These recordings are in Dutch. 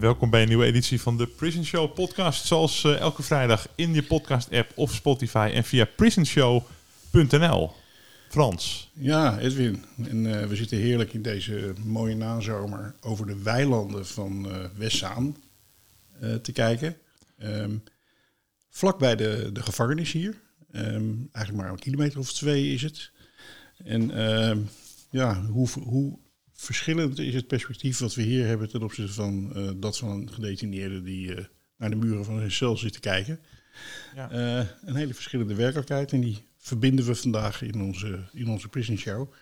Welkom bij een nieuwe editie van de Prison Show podcast. Zoals eh, elke vrijdag in je podcast app of Spotify en via prisonshow.nl. Frans. Ja, Edwin. En eh, we zitten heerlijk in deze mooie nazomer over de weilanden van uh, Westzaan te kijken. Um, vlak bij de, de gevangenis hier. Um, eigenlijk maar een kilometer of twee is het. En um, ja, hoe, hoe verschillend is het perspectief wat we hier hebben ten opzichte van uh, dat van een gedetineerde die uh, naar de muren van zijn cel zit te kijken. Ja. Uh, een hele verschillende werkelijkheid en die verbinden we vandaag in onze, in onze prison show.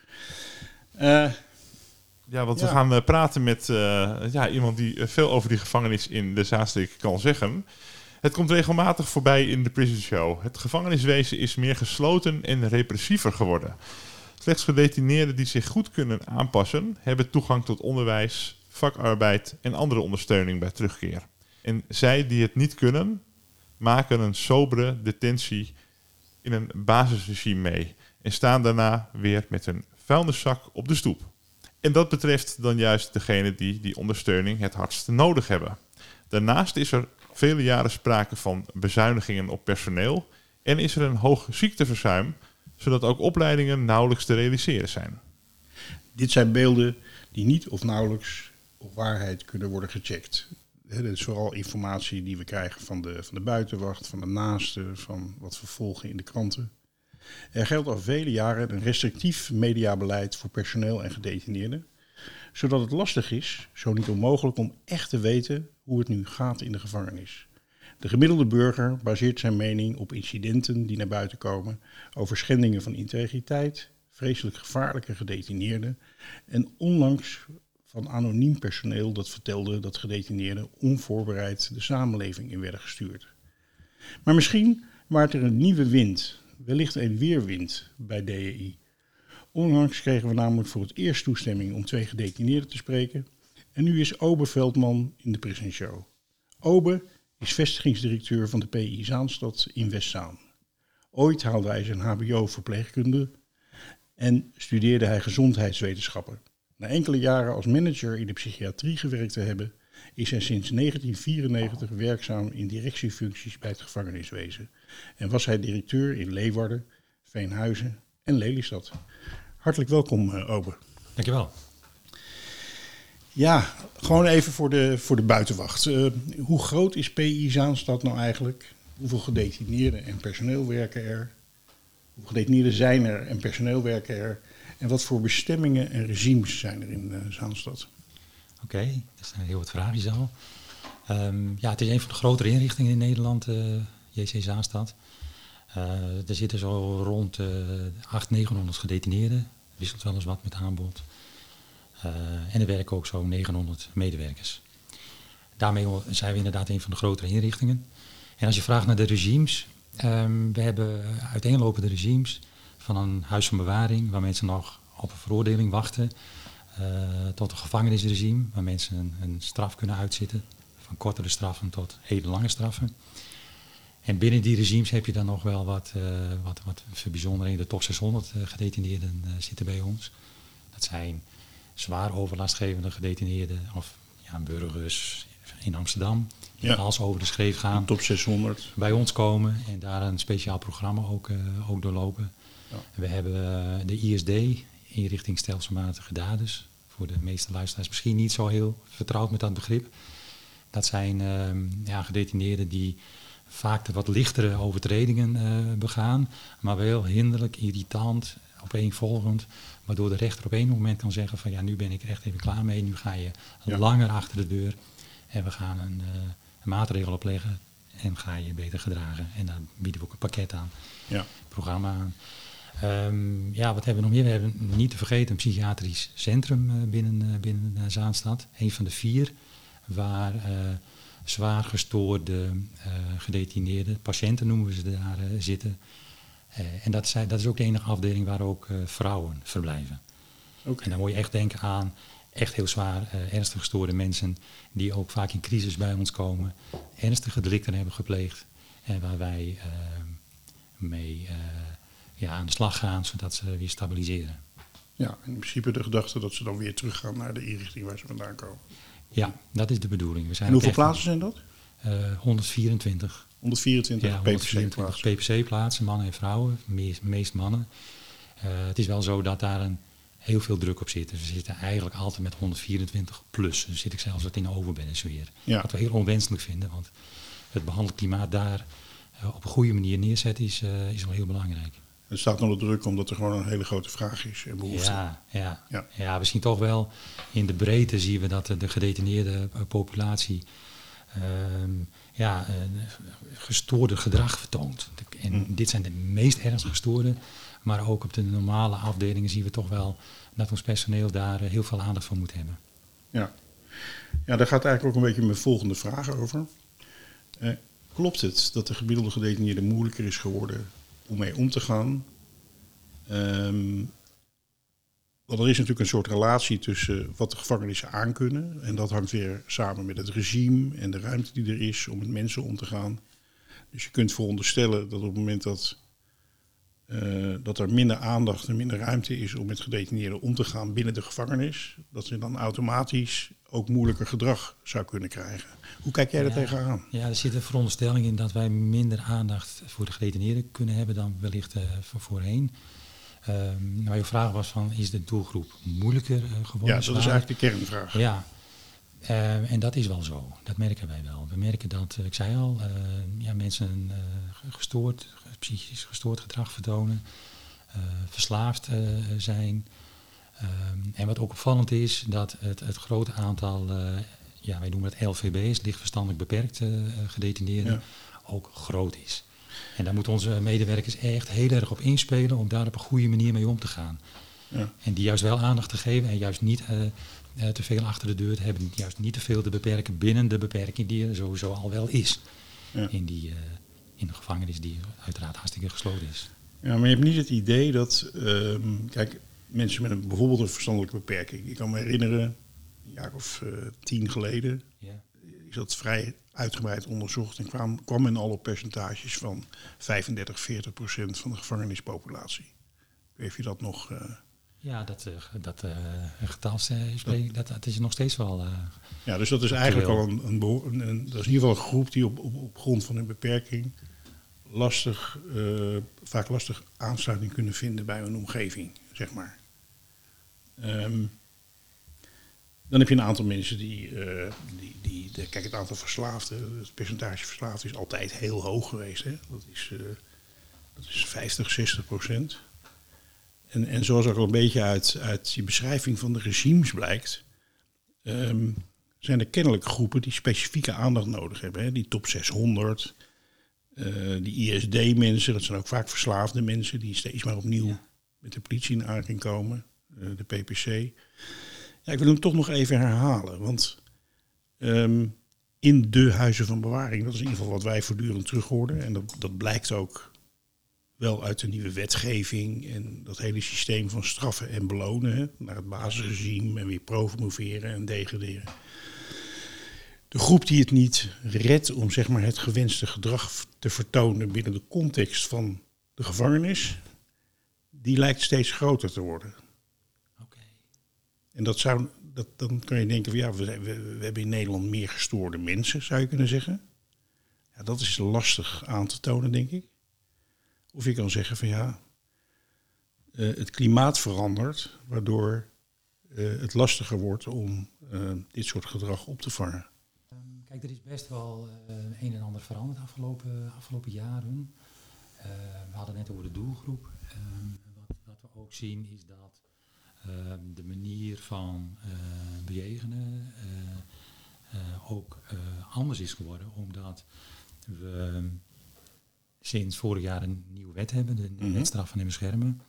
ja, want ja. we gaan praten met ja, iemand die veel over die gevangenis in de Zaanstreek kan zeggen. Het komt regelmatig voorbij in de prison show. Het gevangeniswezen is meer gesloten en repressiever geworden. Slechts gedetineerden die zich goed kunnen aanpassen, hebben toegang tot onderwijs, vakarbeid en andere ondersteuning bij terugkeer. En zij die het niet kunnen, maken een sobere detentie in een basisregime mee en staan daarna weer met een vuilniszak op de stoep. En dat betreft dan juist degene die die ondersteuning het hardst nodig hebben. Daarnaast is er vele jaren sprake van bezuinigingen op personeel en is er een hoog ziekteverzuim zodat ook opleidingen nauwelijks te realiseren zijn. Dit zijn beelden die niet of nauwelijks op waarheid kunnen worden gecheckt. Dit is vooral informatie die we krijgen van de, van de buitenwacht, van de naasten, van wat we volgen in de kranten. Er geldt al vele jaren een restrictief mediabeleid voor personeel en gedetineerden, zodat het lastig is, zo niet onmogelijk, om echt te weten hoe het nu gaat in de gevangenis. De gemiddelde burger baseert zijn mening op incidenten die naar buiten komen over schendingen van integriteit, vreselijk gevaarlijke gedetineerden en onlangs van anoniem personeel dat vertelde dat gedetineerden onvoorbereid de samenleving in werden gestuurd. Maar misschien waart er een nieuwe wind, wellicht een weerwind bij DEI. Onlangs kregen we namelijk voor het eerst toestemming om twee gedetineerden te spreken en nu is Obe Veldman in de Prison Show. Obe is vestigingsdirecteur van de PI Zaanstad in Westzaan. Ooit haalde hij zijn HBO-verpleegkunde en studeerde hij gezondheidswetenschappen. Na enkele jaren als manager in de psychiatrie gewerkt te hebben, is hij sinds 1994 werkzaam in directiefuncties bij het gevangeniswezen en was hij directeur in Leeuwarden, Veenhuizen en Lelystad. Hartelijk welkom, uh, Ober. Dankjewel. Ja, gewoon even voor de, voor de buitenwacht. Uh, hoe groot is PI Zaanstad nou eigenlijk? Hoeveel gedetineerden en personeel werken er? Hoeveel gedetineerden zijn er en personeel werken er? En wat voor bestemmingen en regimes zijn er in uh, Zaanstad? Oké, dat zijn heel wat vragen al. Um, ja, het is een van de grotere inrichtingen in Nederland, uh, JC Zaanstad. er zitten zo rond 800, 900 gedetineerden. Wisselt wel eens wat met aanbod. Uh, en er werken ook zo'n 900 medewerkers. Daarmee zijn we inderdaad een van de grotere inrichtingen. En als je vraagt naar de regimes, um, we hebben uiteenlopende regimes van een huis van bewaring waar mensen nog op een veroordeling wachten, uh, tot een gevangenisregime waar mensen een, straf kunnen uitzitten, van kortere straffen tot hele lange straffen. En binnen die regimes heb je dan nog wel wat, uh, wat, wat bijzonderheden. De top 600 gedetineerden zitten bij ons. Dat zijn zwaar overlastgevende gedetineerden of ja, burgers in Amsterdam. Die ja. als over de schreef gaan. Top 600. Bij ons komen en daar een speciaal programma ook, uh, ook doorlopen. Ja. We hebben uh, de ISD, inrichting stelselmatige daders. Voor de meeste luisteraars misschien niet zo heel vertrouwd met dat begrip. Dat zijn uh, ja, gedetineerden die vaak de wat lichtere overtredingen eh, begaan, maar wel hinderlijk, irritant, opeenvolgend, waardoor de rechter op één moment kan zeggen van ja, nu ben ik er echt even klaar mee, nu ga je Ja. langer achter de deur en we gaan een, een maatregel opleggen en ga je beter gedragen. En daar bieden we ook een pakket aan, Ja. programma aan. Ehm, ja, wat hebben we nog meer? We hebben niet te vergeten een psychiatrisch centrum eh, binnen, eh, binnen Zaanstad. Een van de vier waar zwaar gestoorde gedetineerde patiënten noemen we ze daar zitten. Eh, en dat, zijn, dat is ook de enige afdeling waar ook eh, vrouwen verblijven. Oké. En dan moet je echt denken aan echt heel zwaar eh, ernstig gestoorde mensen die ook vaak in crisis bij ons komen, ernstige delicten hebben gepleegd en waar wij mee ja, aan de slag gaan zodat ze weer stabiliseren. Ja, in principe de gedachte dat ze dan weer teruggaan naar de inrichting waar ze vandaan komen. Ja, dat is de bedoeling. We zijn En hoeveel plaatsen zijn dat? eh, 124. 124 Ja, PPC 124 plaatsen. PPC-plaatsen, mannen en vrouwen, meest, meest mannen. Eh, het is wel zo dat daar een, heel veel druk op zit. Dus we zitten eigenlijk altijd met 124 plus. Dus zit ik zelfs wat in de overbeddensfeer. Ja. Wat we heel onwenselijk vinden, want het behandelklimaat daar eh, op een goede manier neerzetten is, eh, is wel heel belangrijk. Het staat onder druk omdat er gewoon een hele grote vraag is en behoefte. Ja, ja. Ja. Ja. we zien toch wel in de breedte zien we dat de, de gedetineerde populatie ja, eh, gestoorde gedrag vertoont. En Mm. dit zijn de meest ernstig gestoorde, maar ook op de normale afdelingen zien we toch wel dat ons personeel daar eh, heel veel aandacht voor moet hebben. Ja. ja, daar gaat eigenlijk ook een beetje mijn volgende vraag over. Eh, klopt het dat de gemiddelde gedetineerde moeilijker is geworden om mee om te gaan? Ehm, want er is natuurlijk een soort relatie tussen wat de gevangenissen aankunnen. En dat hangt weer samen met het regime en de ruimte die er is om met mensen om te gaan. Dus je kunt veronderstellen dat op het moment dat, eh, dat er minder aandacht en minder ruimte is om met gedetineerden om te gaan binnen de gevangenis, dat ze dan automatisch ook moeilijker gedrag zou kunnen krijgen. Hoe kijk jij daar Ja. tegenaan? Ja, er zit een veronderstelling in dat wij minder aandacht voor de gedetineerden kunnen hebben dan wellicht eh, van voorheen. Ehm nou, je vraag was van, is de doelgroep moeilijker eh, geworden? Ja, dat is eigenlijk de kernvraag. Ja, eh, en dat is wel zo. Dat merken wij wel. We merken dat, eh, ik zei al, eh, ja, mensen eh, gestoord, psychisch gestoord gedrag vertonen, verslaafd zijn. Ehm, en wat ook opvallend is, dat het, het grote aantal, ja, wij noemen het LVB's, licht verstandelijk beperkt eh, gedetineerden, Ja. ook groot is. En daar moeten onze medewerkers echt heel erg op inspelen om daar op een goede manier mee om te gaan. Ja. En die juist wel aandacht te geven en juist niet eh, eh, te veel achter de deur te hebben. Juist niet te veel te beperken binnen de beperking die er sowieso al wel is. Ja. In, die, eh, in de gevangenis die uiteraard hartstikke gesloten is. Ja, maar je hebt niet het idee dat, ehm, kijk, mensen met een, bijvoorbeeld een verstandelijke beperking. Ik kan me herinneren, een jaar of tien geleden, Ja. is dat vrij uitgebreid onderzocht en kwam, kwam men al op percentages van 35, 40 procent van de gevangenispopulatie. Weet je dat nog? eh, Ja, dat, eh, dat eh, getal spreek- dat, dat is nog steeds wel. Ja, dus dat is eigenlijk al een, een, beho- een, een- dat is in ieder geval een groep die op, op, op grond van hun beperking lastig, vaak lastig aansluiting kunnen vinden bij hun omgeving, zeg maar. Ehm, dan heb je een aantal mensen die, eh, die, die de- kijk, het aantal verslaafden, het percentage verslaafden is altijd heel hoog geweest. Hè? Dat, is, eh, dat is 50, 60 procent. En, en zoals ook al een beetje uit, uit die beschrijving van de regimes blijkt, ehm, zijn er kennelijk groepen die specifieke aandacht nodig hebben. Hè? Die top 600, eh, die ISD-mensen, dat zijn ook vaak verslaafde mensen die steeds maar opnieuw Ja. met de politie in aanraking komen, de PPC. Ja, ik wil hem toch nog even herhalen, want ehm, in de huizen van bewaring, dat is in ieder geval wat wij voortdurend terug hoorden, en dat, dat blijkt ook wel uit de nieuwe wetgeving en dat hele systeem van straffen en belonen, hè, naar het basisregime en weer promoveren en degraderen. De groep die het niet redt om zeg maar, het gewenste gedrag te vertonen binnen de context van de gevangenis, die lijkt steeds groter te worden. En dat zou, dat, dan kan je denken van ja, we, we, hebben in Nederland meer gestoorde mensen, zou je kunnen zeggen. Ja, dat is lastig aan te tonen, denk ik. Of je kan zeggen van ja, eh, het klimaat verandert, waardoor eh, het lastiger wordt om eh, dit soort gedrag op te vangen. kijk, er is best wel een en ander veranderd afgelopen, afgelopen jaren. We hadden net over de doelgroep. Um, wat, wat, we ook zien is dat de manier van bejegenen ook anders is geworden. Omdat we sinds vorig jaar een nieuwe wet hebben, de mm -hmm. wet straffen en beschermen.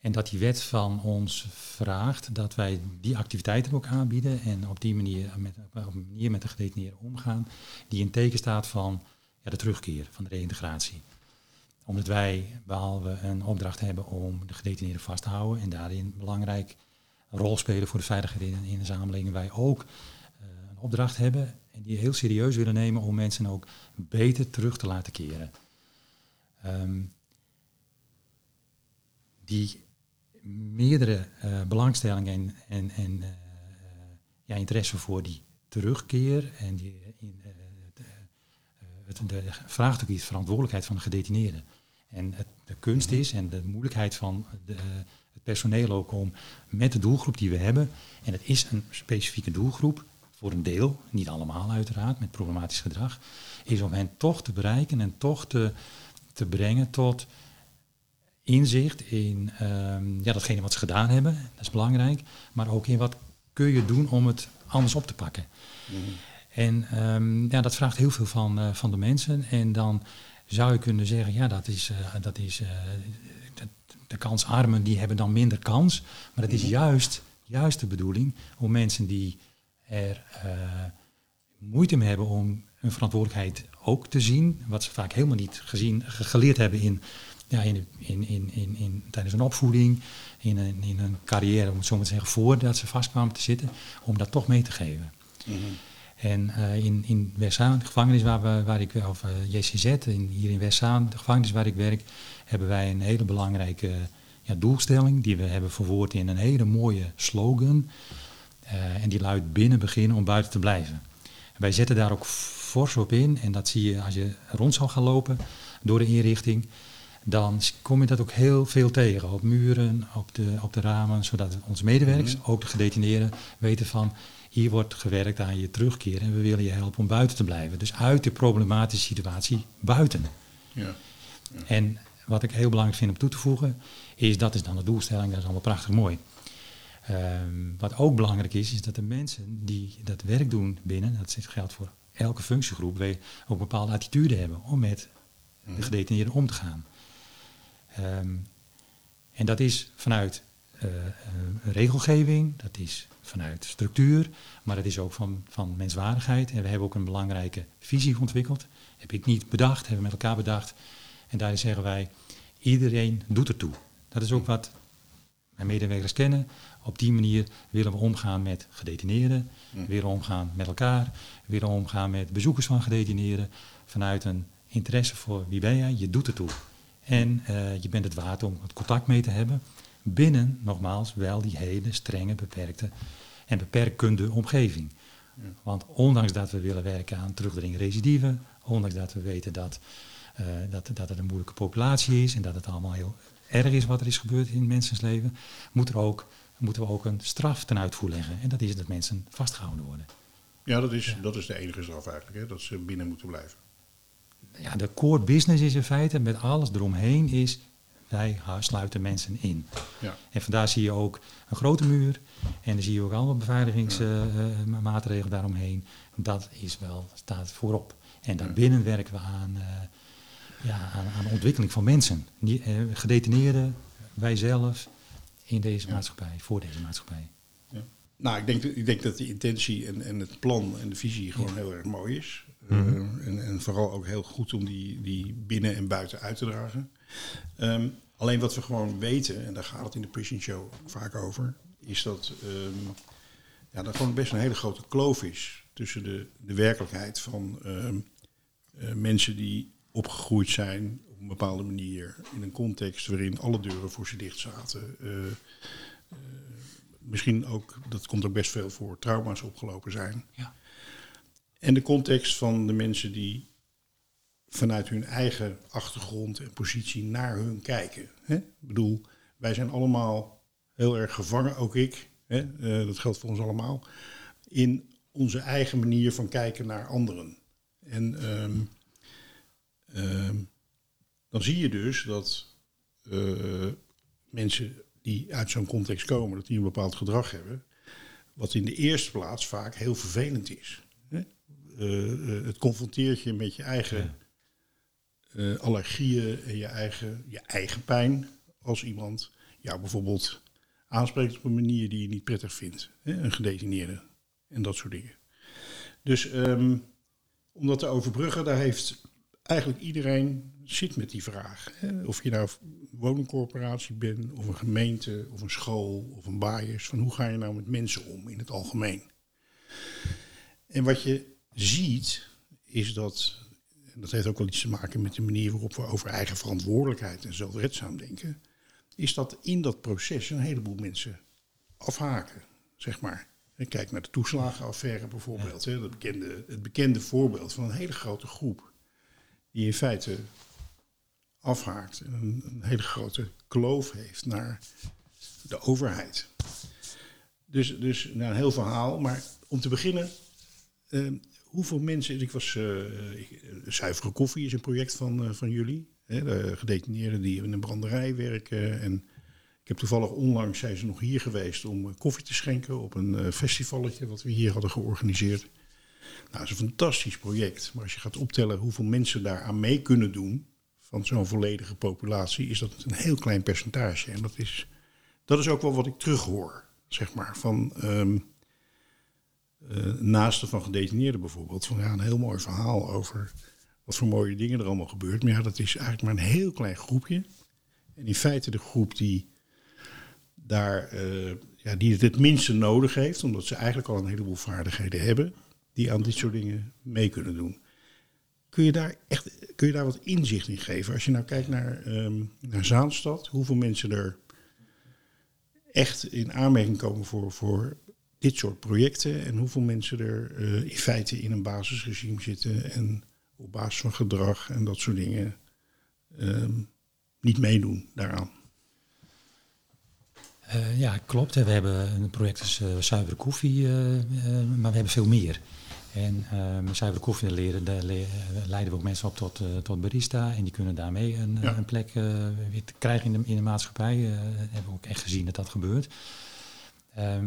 En dat die wet van ons vraagt dat wij die activiteiten ook aanbieden en op die manier met, op een manier met de gedetineerden omgaan, die in teken staat van ja, de terugkeer, van de reïntegratie. Omdat wij, behalve een opdracht hebben om de gedetineerden vast te houden en daarin een belangrijk rol spelen voor de veiligheid in, in de samenleving, wij ook uh, een opdracht hebben en die heel serieus willen nemen om mensen ook beter terug te laten keren. Um, die meerdere uh, belangstellingen en, en, en uh, ja, interesse voor die terugkeer en die, in, de, het, de vraagstuk is verantwoordelijkheid van de gedetineerden. En het, de kunst is en de moeilijkheid van de, het personeel ook om met de doelgroep die we hebben, en het is een specifieke doelgroep, voor een deel, niet allemaal uiteraard, met problematisch gedrag, is om hen toch te bereiken en toch te, te brengen tot inzicht in um, ja, datgene wat ze gedaan hebben, dat is belangrijk, maar ook in wat kun je doen om het anders op te pakken. Mhm. En um, ja, dat vraagt heel veel van, uh, van de mensen. En dan zou je kunnen zeggen, ja, dat is, uh, dat is uh, de, de, kansarmen die hebben dan minder kans. Maar het is mhm. juist, juist de bedoeling om mensen die er moeite mee hebben om hun verantwoordelijkheid ook te zien, wat ze vaak helemaal niet gezien, geleerd hebben in ja, in, in, in, in, in, tijdens een opvoeding, in een, in een carrière, om het zo maar te zeggen, voordat ze vastkwamen te zitten, om dat toch mee te geven. Mhm. En uh, in, in Westzaan, de gevangenis waar, we, waar ik, of eh, JCZ, in, hier in Westzaan, de gevangenis waar ik werk, hebben wij een hele belangrijke ja, doelstelling, die we hebben verwoord in een hele mooie slogan. Uh, en die luidt binnen beginnen om buiten te blijven. wij zetten daar ook fors op in, en dat zie je als je rond zou gaan lopen door de inrichting dan kom je dat ook heel veel tegen. Op muren, op de, op de ramen, zodat onze medewerkers, mhm. ook de gedetineerden, weten van hier wordt gewerkt aan je terugkeer en we willen je helpen om buiten te blijven. Dus uit de problematische situatie buiten. Ja. ja. En wat ik heel belangrijk vind om toe te voegen, is dat is dan de doelstelling, dat is allemaal prachtig mooi. Um, wat ook belangrijk is, is dat de mensen die dat werk doen binnen, dat geldt voor elke functiegroep, ook een bepaalde attitude hebben om met de mhm. gedetineerden om te gaan. Um, en dat is vanuit uh, regelgeving, dat is vanuit structuur, maar dat is ook van, van menswaardigheid. En we hebben ook een belangrijke visie ontwikkeld. Heb ik niet bedacht, hebben we met elkaar bedacht. En daarin zeggen wij, iedereen doet ertoe. Dat is ook wat mijn medewerkers kennen. Op die manier willen we omgaan met gedetineerden, mm. willen omgaan met elkaar, willen omgaan met bezoekers van gedetineerden. Vanuit een interesse voor wie ben jij, je doet ertoe. En uh, je bent het waard om het contact mee te hebben. Binnen, nogmaals, wel die hele strenge, beperkte en beperkende omgeving. Ja. Want ondanks dat we willen werken aan terugdringen recidieven, ondanks dat we weten dat, uh, dat, dat het een moeilijke populatie is en dat het allemaal heel erg is wat er is gebeurd in mensen's leven, moet er ook, moeten we ook een straf ten uitvoer leggen. En dat is dat mensen vastgehouden worden. Ja, dat is, ja. Dat is de enige straf eigenlijk, hè? dat ze binnen moeten blijven ja, de core business is in feite met alles eromheen is wij sluiten mensen in. Ja. En vandaar zie je ook een grote muur en dan zie je ook allemaal beveiligingsmaatregelen ja. uh, daaromheen. Dat is wel, staat voorop. En daarbinnen werken we aan, uh, ja, aan, aan, ontwikkeling van mensen. Die, uh, gedetineerden, wij zelf, in deze maatschappij, voor deze maatschappij. Nou, ik denk, ik denk dat de intentie en, en het plan en de visie gewoon heel erg mooi is. Mhm. Eh, en, en, vooral ook heel goed om die, die binnen en buiten uit te dragen. Ehm, alleen wat we gewoon weten, en daar gaat het in de Prison Show vaak over, is dat um, ja, er gewoon best een hele grote kloof is tussen de, de werkelijkheid van ehm, eh, mensen die opgegroeid zijn op een bepaalde manier in een context waarin alle deuren voor ze dicht zaten. Uh, misschien ook, dat komt ook best veel voor, trauma's opgelopen zijn. Ja. En de context van de mensen die vanuit hun eigen achtergrond en positie naar hun kijken. Hè? Ik bedoel, wij zijn allemaal heel erg gevangen, ook ik. Hè? Uh, dat geldt voor ons allemaal. In onze eigen manier van kijken naar anderen. En ehm, ehm, dan zie je dus dat eh, mensen die uit zo'n context komen, dat die een bepaald gedrag hebben, wat in de eerste plaats vaak heel vervelend is. Eh, eh, het confronteert je met je eigen eh, allergieën en je eigen, je eigen pijn als iemand jou bijvoorbeeld aanspreekt op een manier die je niet prettig vindt. Hè? Een gedetineerde en dat soort dingen. Dus ehm, om dat te overbruggen, daar heeft eigenlijk iedereen zit met die vraag. Hè? Of je nou een woningcorporatie bent, of een gemeente, of een school, of een baaiers. Van hoe ga je nou met mensen om in het algemeen? En wat je ziet, is dat, en dat heeft ook wel iets te maken met de manier waarop we over eigen verantwoordelijkheid en zelfredzaam denken, is dat in dat proces een heleboel mensen afhaken, zeg maar. En kijk naar de toeslagenaffaire bijvoorbeeld. Hè, dat bekende, het bekende voorbeeld van een hele grote groep die in feite afhaakt en een, hele grote kloof heeft naar de overheid. Dus, dus nou, een heel verhaal, maar om te beginnen, eh, hoeveel mensen, ik was, eh, ik- Zuivere Koffie is een project van, eh, van jullie, hè, de gedetineerden die in een branderij werken. En ik heb toevallig onlangs, zijn ze nog hier geweest om eh, koffie te schenken op een eh, festivalletje wat we hier hadden georganiseerd. Nou, dat is een fantastisch project. Maar als je gaat optellen hoeveel mensen daar aan mee kunnen doen van zo'n volledige populatie, is dat een heel klein percentage. En dat is, dat is ook wel wat ik terughoor, zeg maar, van ehm eh, naasten van gedetineerden bijvoorbeeld. Van ja, een heel mooi verhaal over wat voor mooie dingen er allemaal gebeurt. Maar ja, dat is eigenlijk maar een heel klein groepje. En in feite de groep die daar eh, ja, die het het minste nodig heeft, omdat ze eigenlijk al een heleboel vaardigheden hebben, die aan dit soort dingen mee kunnen doen. Kun je daar echt kun je daar wat inzicht in geven? Als je nou kijkt naar, ehm, naar Zaanstad, hoeveel mensen er echt in aanmerking komen voor, voor dit soort projecten en hoeveel mensen er eh, in feite in een basisregime zitten en op basis van gedrag en dat soort dingen ehm, niet meedoen daaraan. Eh, ja, klopt. We hebben een project als eh, zuivere koffie, maar we hebben veel meer. En eh, zuivere koffie leren, daar leiden we ook mensen op tot, tot barista. En die kunnen daarmee een, Ja. een plek weer krijgen in de, in de maatschappij. Hebben we ook echt gezien dat dat gebeurt. Ehm,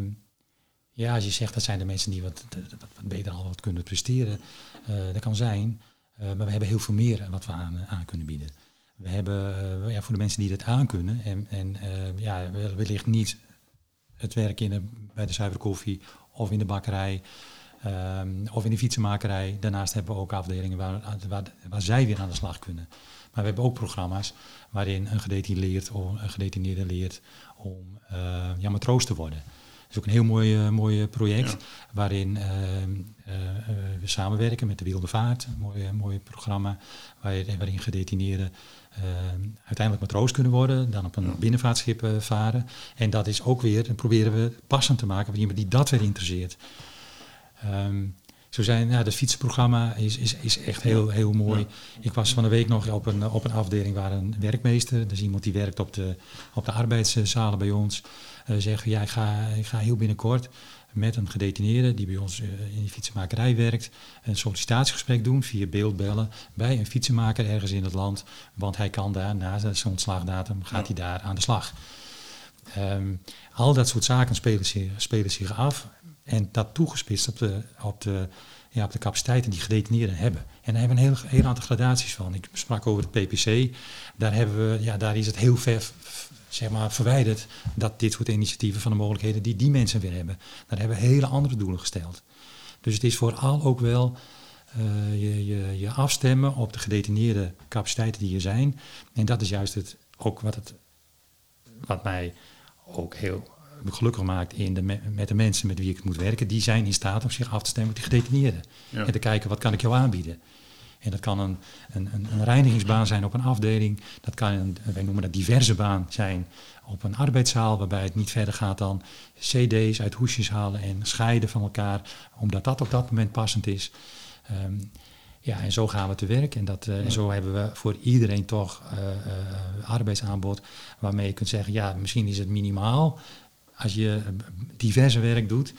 ja, als je zegt dat zijn de mensen die wat, wat, beter al wat kunnen presteren, eh, dat kan zijn. Eh, maar we hebben heel veel meer wat we aan, aan kunnen bieden. We hebben eh, ja, voor de mensen die dat aankunnen en, en eh, ja, wel- wellicht niet het werk in de, bij de zuivere koffie of in de bakkerij ehm, of in de fietsenmakerij. Daarnaast hebben we ook afdelingen waar, waar, zij weer aan de slag kunnen. Maar we hebben ook programma's waarin een gedetineerde leert, of een gedetineerde leert om eh, ja, matroos te worden. Is ook een heel mooi, eh, mooi project Ja. waarin eh, eh, we samenwerken met de Wilde Vaart. Een mooi, mooi programma waar- waarin gedetineerden uiteindelijk matroos kunnen worden. Dan op een binnenvaartschip eh, varen. En dat is ook weer, dan proberen we passend te maken voor iemand die dat weer interesseert. Ehm, zo zijn, ja, het fietsenprogramma is, is, is echt heel, heel mooi. Ik was van de week nog op een, op een afdeling waar een werkmeester, dus iemand die werkt op de, op de arbeidszalen bij ons, eh zegt, ja, ik ga, ik ga heel binnenkort met een gedetineerde die bij ons eh, in de fietsenmakerij werkt, een sollicitatiegesprek doen via beeldbellen bij een fietsenmaker ergens in het land, want hij kan daar na zijn ontslagdatum, gaat hij daar aan de slag. Ehm, al dat soort zaken spelen zich, spelen zich af. En dat toegespitst op de, op de, ja, op de capaciteiten die gedetineerden hebben. En daar hebben we een heel, heel aantal gradaties van. Ik sprak over het PPC. Daar, hebben we, ja, daar is het heel ver zeg maar, verwijderd dat dit soort initiatieven van de mogelijkheden die die mensen weer hebben. Daar hebben we hele andere doelen gesteld. Dus het is vooral ook wel eh, je, je, je afstemmen op de gedetineerde capaciteiten die er zijn. En dat is juist het, ook wat, het, wat mij ook heel gelukkig maakt in de, me- met de mensen met wie ik moet werken. Die zijn in staat om zich af te stemmen met die gedetineerden. Ja. En te kijken wat kan ik jou aanbieden. En dat kan een, een, een, een reinigingsbaan zijn op een afdeling. Dat kan een, wij noemen dat diverse baan zijn op een arbeidszaal. Waarbij het niet verder gaat dan cd's uit hoesjes halen en scheiden van elkaar. Omdat dat op dat moment passend is. Ehm, ja, en zo gaan we te werk. En, dat, eh, en zo hebben we voor iedereen toch eh, eh, arbeidsaanbod. Waarmee je kunt zeggen, ja, misschien is het minimaal als je eh, diverse werk doet.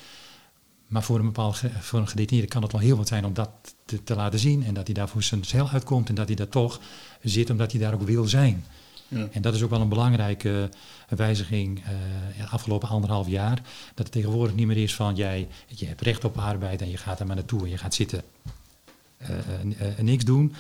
Maar voor een bepaald voor een gedetineerde kan het wel heel wat zijn om dat te, te laten zien. En dat hij daar voor zijn cel uitkomt. En dat hij daar toch zit omdat hij daar ook wil zijn. Ja. En dat is ook wel een belangrijke eh, wijziging eh, de afgelopen anderhalf jaar. Dat het tegenwoordig niet meer is van jij je hebt recht op arbeid en je gaat er maar naartoe en je gaat zitten eh, niks doen.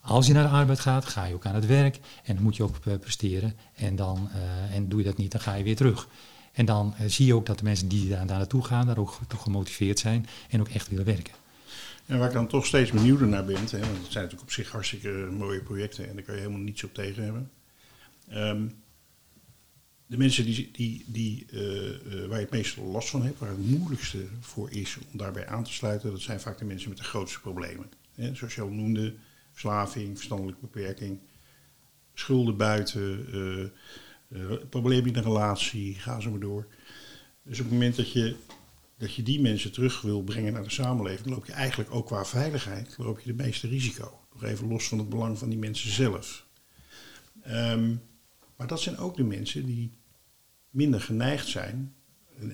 Als je naar de arbeid gaat, ga je ook aan het werk en dan moet je ook presteren. En, dan, en doe je dat niet, dan ga je weer terug. En dan eh, zie je ook dat de mensen die daar, daar naartoe gaan, daar ook toch gemotiveerd zijn en ook echt willen werken. En waar ik dan toch steeds benieuwder naar ben, hè, want het zijn natuurlijk op zich hartstikke mooie projecten en daar kan je helemaal niets op tegen hebben. Ehm, de mensen die, die, die, eh, eh, waar je het meeste last van hebt, waar het moeilijkste voor is om daarbij aan te sluiten, dat zijn vaak de mensen met de grootste problemen. Hè, zoals je al noemde, verslaving, verstandelijke beperking, schulden buiten, eh, eh, problemen in de relatie, ga zo maar door. Dus op het moment dat je dat je die mensen terug wil brengen naar de samenleving, loop je eigenlijk ook qua veiligheid loop je de meeste risico. Nog even los van het belang van die mensen zelf. Ehm, maar dat zijn ook de mensen die minder geneigd zijn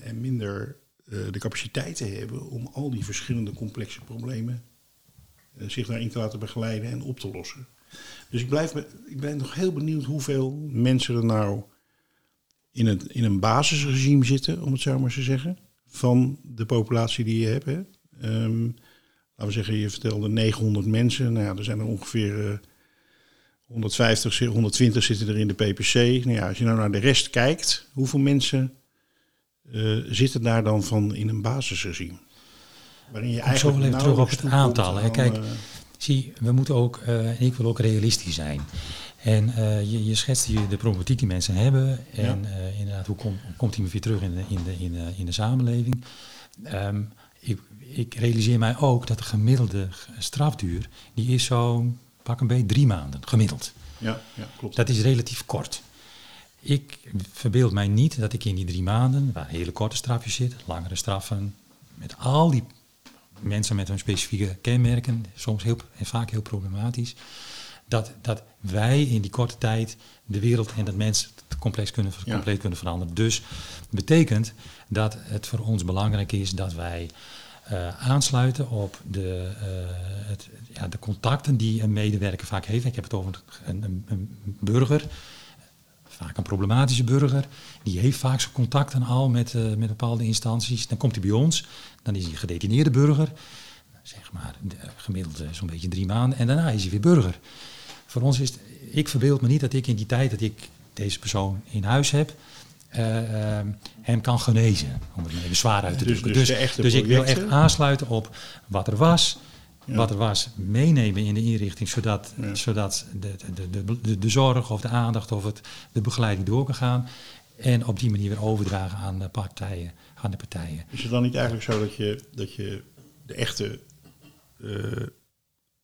en, minder eh, de capaciteiten hebben om al die verschillende complexe problemen eh, zich daarin te laten begeleiden en op te lossen. Dus ik, blijf ik ben nog heel benieuwd hoeveel mensen er nou in, het, in een basisregime zitten, om het zo maar te zeggen, van de populatie die je hebt. Hè. Ehm, laten we zeggen, je vertelde 900 mensen. Nou ja, er zijn er ongeveer eh, 150, 120 zitten er in de PPC. Nou ja, als je nou naar de rest kijkt, hoeveel mensen eh, zitten daar dan van in een basisregime? Waarin je Kom zo wel even terug op het aantal, aan, Kijk, eh, Zie, we moeten ook, eh, en ik wil ook realistisch zijn. En eh, je, je schetst hier de problematiek die mensen hebben. En eh, inderdaad, hoe, kom- hoe komt iemand weer terug in de, in de, in de, in de samenleving? Ehm, ik, ik realiseer mij ook dat de gemiddelde strafduur, die is zo'n pak een beetje drie maanden, gemiddeld. ja, ja, klopt. Dat is relatief kort. Ik verbeeld mij niet dat ik in die drie maanden, waar hele korte strafjes zitten, langere straffen, met al die mensen met hun specifieke kenmerken, soms heel, en vaak heel problematisch, dat, dat wij in die korte tijd de wereld en dat het complex kunnen, Ja. compleet kunnen veranderen. Dus betekent dat het voor ons belangrijk is dat wij eh, aansluiten op de, eh, het, ja, de contacten die een medewerker vaak heeft. Ik heb het over een, een, een burger, vaak een problematische burger. Die heeft vaak zijn contacten al met, eh, met bepaalde instanties. Dan komt hij bij ons, dan is hij een gedetineerde burger. Zeg maar de- gemiddeld zo'n beetje drie maanden. En daarna is hij weer burger. Voor ons is het, ik verbeeld me niet dat ik in die tijd dat ik deze persoon in huis heb, eh, ehm, hem kan genezen. Om het even zwaar uit te Dus- drukken. dus Dus, dus ik wil echt aansluiten op wat er was. Ja. Wat er was, meenemen in de inrichting, zodat, Ja. zodat de, de, de, de, de zorg of de aandacht of het, de begeleiding door kan gaan. En op die manier weer overdragen aan de partijen. Aan de partijen. Is het dan niet eigenlijk zo dat je, dat je de echte eh,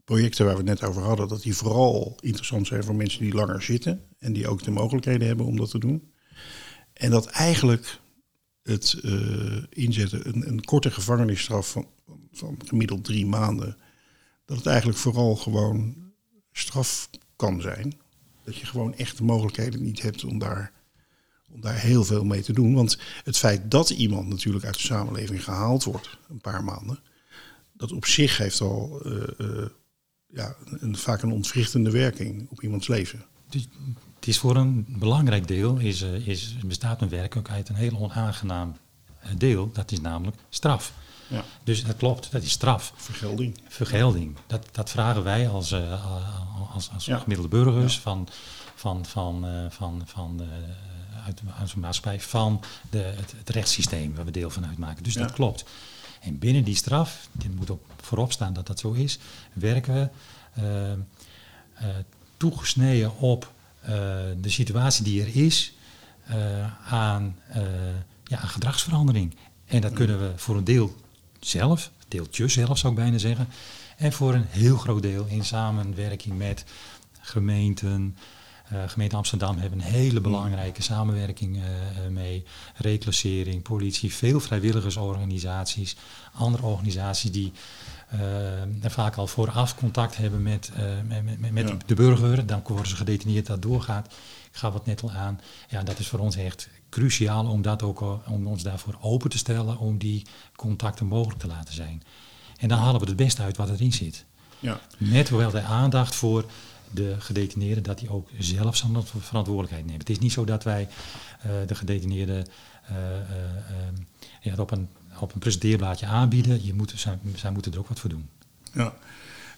projecten waar we het net over hadden, dat die vooral interessant zijn voor mensen die langer zitten en die ook de mogelijkheden hebben om dat te doen? En dat eigenlijk het eh, inzetten, een, een korte gevangenisstraf van, van gemiddeld drie maanden, dat het eigenlijk vooral gewoon straf kan zijn. Dat je gewoon echt de mogelijkheden niet hebt om daar, om daar heel veel mee te doen. Want het feit dat iemand natuurlijk uit de samenleving gehaald wordt, een paar maanden, dat op zich heeft al eh, eh, ja, een, vaak een ontwrichtende werking op iemands leven. Dus het is voor een belangrijk deel, is, eh, is, bestaat mijn werk ook uit een heel onaangenaam eh, deel. Dat is namelijk straf. Ja, Dus dat klopt, dat is straf. vergelding. Vergelding. Dat, dat vragen wij als, eh, als, als Ja. gemiddelde burgers van, van, van, van, van uit, uit zo'n maatschappij van de, het, het rechtssysteem waar we deel van uitmaken. Dus dat klopt. En binnen die straf, dit moet ook voorop staan dat dat zo is, werken we eh, eh, toegesneden op eh, de situatie die er is aan, ja, aan gedragsverandering. En dat kunnen we voor een deel zelf, deeltje zelf zou ik bijna zeggen, en voor een heel groot deel in samenwerking met gemeenten, gemeente Amsterdam hebben een hele belangrijke samenwerking mee. Reclassering, politie, veel vrijwilligersorganisaties, andere organisaties die er vaak al vooraf contact hebben met, met, met, met de burger. Dan worden ze gedetineerd, dat doorgaat. Ik gaf het net al aan. Ja, dat is voor ons echt cruciaal om, dat ook, om ons daarvoor open te stellen, om die contacten mogelijk te laten zijn. En dan halen we het beste uit wat erin zit. Ja. Met wel de aandacht voor de gedetineerden, dat die ook zelf zijn verantwoordelijkheid nemen. Het is niet zo dat wij uh, de gedetineerden uh, uh, ja, op, een, op een presenteerblaadje aanbieden. Je moet, zij, zij, moeten er ook wat voor doen. Ja,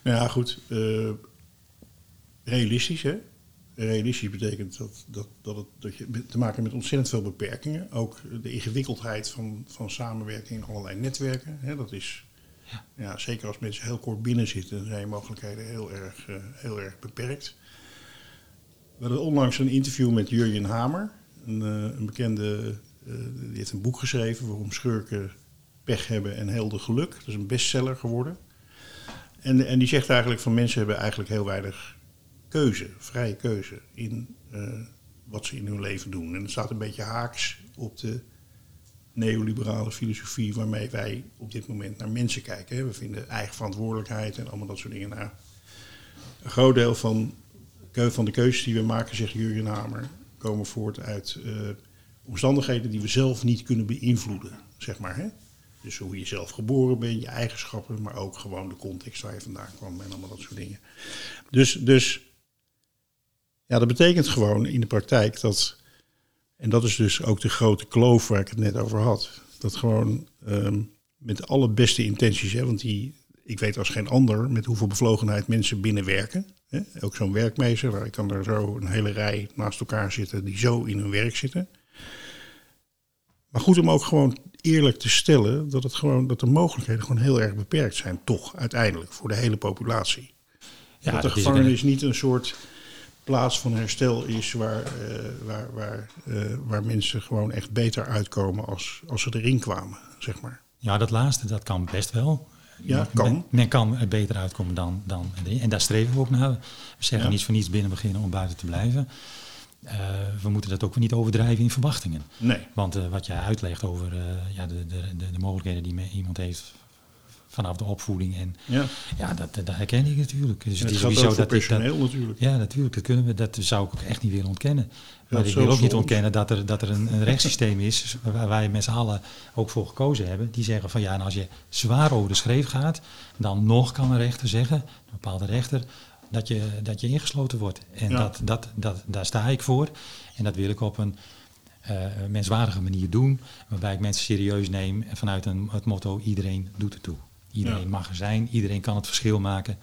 nou ja, goed. realistisch, hè? Realistisch betekent dat, dat, dat, het, dat je te maken hebt met ontzettend veel beperkingen. Ook de ingewikkeldheid van, van samenwerking in allerlei netwerken. Hè, dat is ja. zeker als mensen heel kort binnen zitten, zijn je mogelijkheden heel erg, uh, heel erg beperkt. We hadden onlangs een interview met Jurjen Hamer, een, uh, een bekende, uh, die heeft een boek geschreven waarom schurken pech hebben en helder geluk. Dat is een bestseller geworden. En, en die zegt eigenlijk van mensen hebben eigenlijk heel weinig keuze, vrije keuze in wat ze in hun leven doen. En het staat een beetje haaks op de neoliberale filosofie waarmee wij op dit moment naar mensen kijken. We vinden eigen verantwoordelijkheid en allemaal dat soort dingen. Nou, een groot deel van, de keuzes die we maken, zegt Jurgen Hamer, komen voort uit uh, omstandigheden die we zelf niet kunnen beïnvloeden, zeg maar. Hè? Dus hoe je zelf geboren bent, je eigenschappen, maar ook gewoon de context waar je vandaan kwam en allemaal dat soort dingen. Dus, dus ja, dat betekent gewoon in de praktijk dat en dat is dus ook de grote kloof waar ik het net over had. Dat gewoon um, met alle beste intenties, hè, want die, ik weet als geen ander met hoeveel bevlogenheid mensen binnenwerken. Hè. Ook zo'n werkmeester, waar ik kan er zo een hele rij naast elkaar zitten die zo in hun werk zitten. Maar goed om ook gewoon eerlijk te stellen dat, het gewoon, dat de mogelijkheden gewoon heel erg beperkt zijn, toch uiteindelijk, voor de hele populatie. Ja, dat de gevangenis niet een soort plaats van herstel is waar, uh, waar, waar, uh, waar mensen gewoon echt beter uitkomen als, als ze erin kwamen, zeg maar. Ja, dat laatste, dat kan best wel. Ja, kan. Men, men, kan er beter uitkomen dan, dan... En daar streven we ook naar. We zeggen ja. niet voor niets binnen beginnen om buiten te blijven. Uh, we moeten dat ook niet overdrijven in verwachtingen. Nee. Want wat jij uitlegt over ja, de, de, de, de mogelijkheden die iemand heeft vanaf de opvoeding. En ja, ja dat, dat herken ik natuurlijk. Dus het, is sowieso dat personeel dat, natuurlijk. Ja, natuurlijk. Dat, kunnen we, dat zou ik ook echt niet willen ontkennen. Maar ik wil ook niet ontkennen dat er, dat er een, een rechtssysteem is waar wij met z'n allen ook voor gekozen hebben. Die zeggen van ja, en als je zwaar over de schreef gaat, dan nog kan een rechter zeggen, een bepaalde rechter, dat je, dat je ingesloten wordt. En dat, dat, dat, daar sta ik voor. En dat wil ik op een uh, menswaardige manier doen, waarbij ik mensen serieus neem vanuit een, het motto iedereen doet het toe. Iedereen mag er zijn, iedereen kan het verschil maken.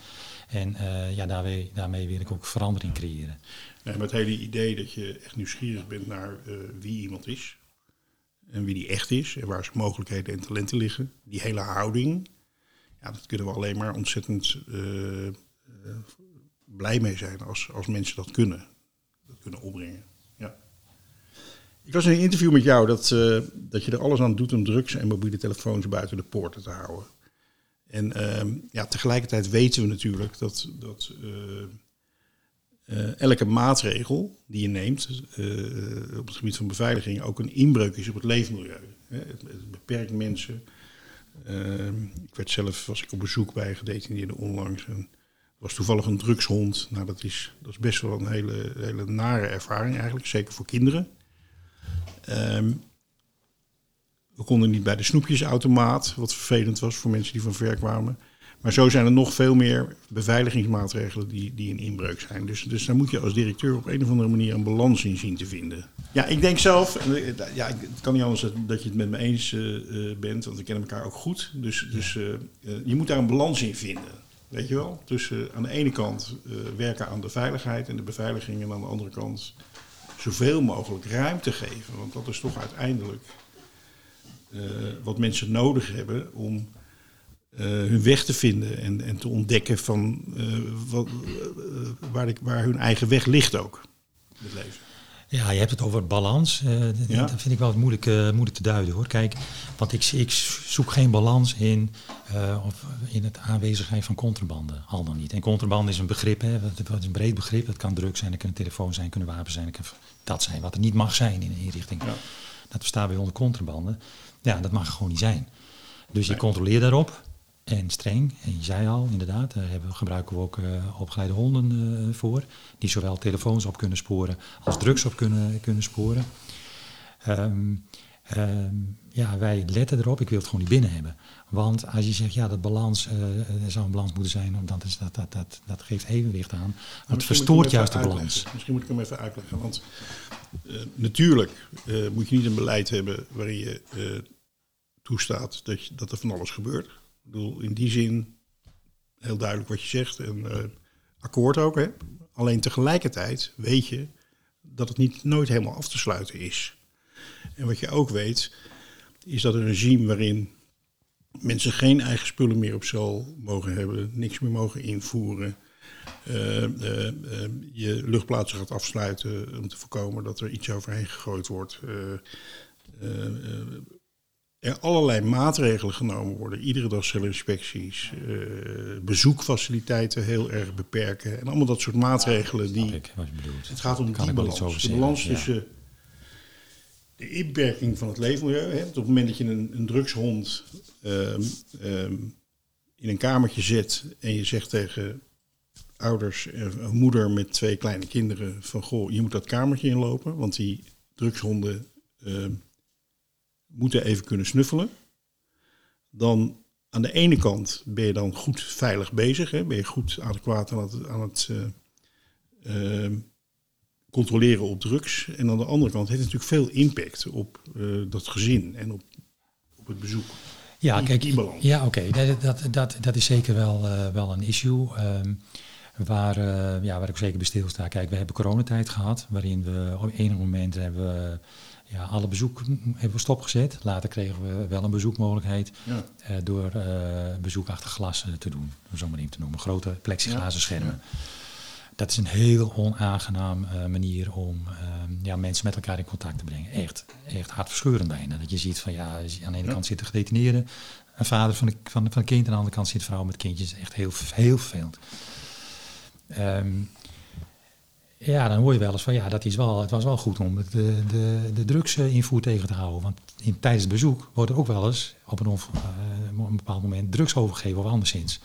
En uh, ja, daarmee, daarmee wil ik ook verandering creëren. Ja, met het hele idee dat je echt nieuwsgierig bent naar uh, wie iemand is. En wie die echt is en waar zijn mogelijkheden en talenten liggen. Die hele houding, ja, dat kunnen we alleen maar ontzettend uh, blij mee zijn als, als mensen dat kunnen. Dat kunnen opbrengen. Ja. Ik was in een interview met jou dat, dat je er alles aan doet om drugs en mobiele telefoons buiten de poorten te houden. En ehm, ja, tegelijkertijd weten we natuurlijk dat, dat uh, uh, elke maatregel die je neemt uh, op het gebied van beveiliging ook een inbreuk is op het leefmilieu. Het, beperkt mensen. Ehm, ik werd zelf, was ik op bezoek bij gedetineerden onlangs. En was toevallig een drugshond. Nou, dat is, dat is best wel een hele, hele nare ervaring eigenlijk, zeker voor kinderen. Um, we konden niet bij de snoepjesautomaat, wat vervelend was voor mensen die van ver kwamen. Maar zo zijn er nog veel meer beveiligingsmaatregelen die, die een inbreuk zijn. Dus, dus daar moet je als directeur op een of andere manier een balans in zien te vinden. Ja, ik denk zelf, ja, het kan niet anders dat je het met me eens uh, bent, want we kennen elkaar ook goed. Dus, dus uh, je moet daar een balans in vinden. Weet je wel? Tussen aan de ene kant werken aan de veiligheid en de beveiliging, en aan de andere kant zoveel mogelijk ruimte geven. Want dat is toch uiteindelijk uh, wat mensen nodig hebben om uh, hun weg te vinden en, en te ontdekken van uh, wat, waar, de, waar, hun eigen weg ligt ook. Het leven. Ja, je hebt het over balans. Eh, Ja. Dat vind ik wel moeilijk, eh, moeilijk te duiden hoor. Kijk, want ik, ik zoek geen balans in, eh, of in het aanwezigheid van contrabanden. Al dan niet. En contrabande is een begrip, hè, wat is een breed begrip. Het kan drugs zijn, het kunnen telefoons zijn, het kunnen wapens zijn. Het kan dat zijn wat er niet mag zijn in een inrichting. Ja. Dat verstaan wij onder contrabande. Ja, dat mag gewoon niet zijn. Dus je Nee. controleert daarop. En streng. En je zei al, inderdaad, daar hebben, gebruiken we ook eh, opgeleide honden eh, voor. Die zowel telefoons op kunnen sporen als drugs op kunnen, kunnen sporen. Ehm, ehm, ja, wij letten erop. Ik wil het gewoon niet binnen hebben. Want als je zegt, ja, dat balans, eh, er zou een balans moeten zijn, dan is dat, dat, dat, dat geeft evenwicht aan. Maar het verstoort juist de balans. Misschien moet ik hem even uitleggen. Want natuurlijk moet je niet een beleid hebben waarin je toestaat dat, dat er van alles gebeurt. Ik bedoel, in die zin heel duidelijk wat je zegt en eh, akkoord ook. Hè? Alleen tegelijkertijd weet je dat het niet nooit helemaal af te sluiten is. En wat je ook weet, is dat een regime waarin mensen geen eigen spullen meer op cel mogen hebben, niks meer mogen invoeren, eh, eh, je luchtplaatsen gaat afsluiten om te voorkomen dat er iets overheen gegooid wordt. Er allerlei maatregelen genomen worden. Iedere dag celinspecties, eh bezoekfaciliteiten heel erg beperken. En allemaal dat soort maatregelen die... ik wat je bedoelt. Het gaat om die balans. De balans tussen de inperking van het leefmilieu. Hè, op het moment dat je een, een drugshond ehm, ehm, in een kamertje zet en je zegt tegen ouders, een moeder met twee kleine kinderen van goh, je moet dat kamertje inlopen, want die drugshonden ehm, moeten even kunnen snuffelen. Dan aan de ene kant ben je dan goed veilig bezig, hè, ben je goed adequaat aan het, aan het eh, ehm, controleren op drugs. En aan de andere kant heeft het natuurlijk veel impact op eh, dat gezin en op, op het bezoek. Ja, kijk, ja, oké, dat, dat, dat, dat is zeker wel, eh, wel een issue. ehm, waar, eh, ja, waar ik zeker bij stilsta. Kijk, we hebben coronatijd gehad, waarin we op enig moment hebben ja, alle bezoek hebben we stopgezet. Later kregen we wel een bezoekmogelijkheid Ja. eh, door eh, bezoek achter glas eh, te doen, om zo maar even te noemen. Grote plexiglazen Ja, schermen. Dat is een heel onaangenaam manier om ehm, ja, mensen met elkaar in contact te brengen. Echt, echt hartverscheurend bijna. Dat je ziet van ja, aan de ene kant zitten gedetineerden, een vader van, de, van, van een kind, aan de andere kant zit een vrouw met kindjes. Echt heel, heel vervelend. Ehm, ja, dan hoor je wel eens van ja, dat is wel, het was wel goed om de, de, de drugsinvoer tegen te houden. Want in, tijdens het bezoek wordt er ook wel eens op een, eh, op een bepaald moment drugs overgegeven of anderszins.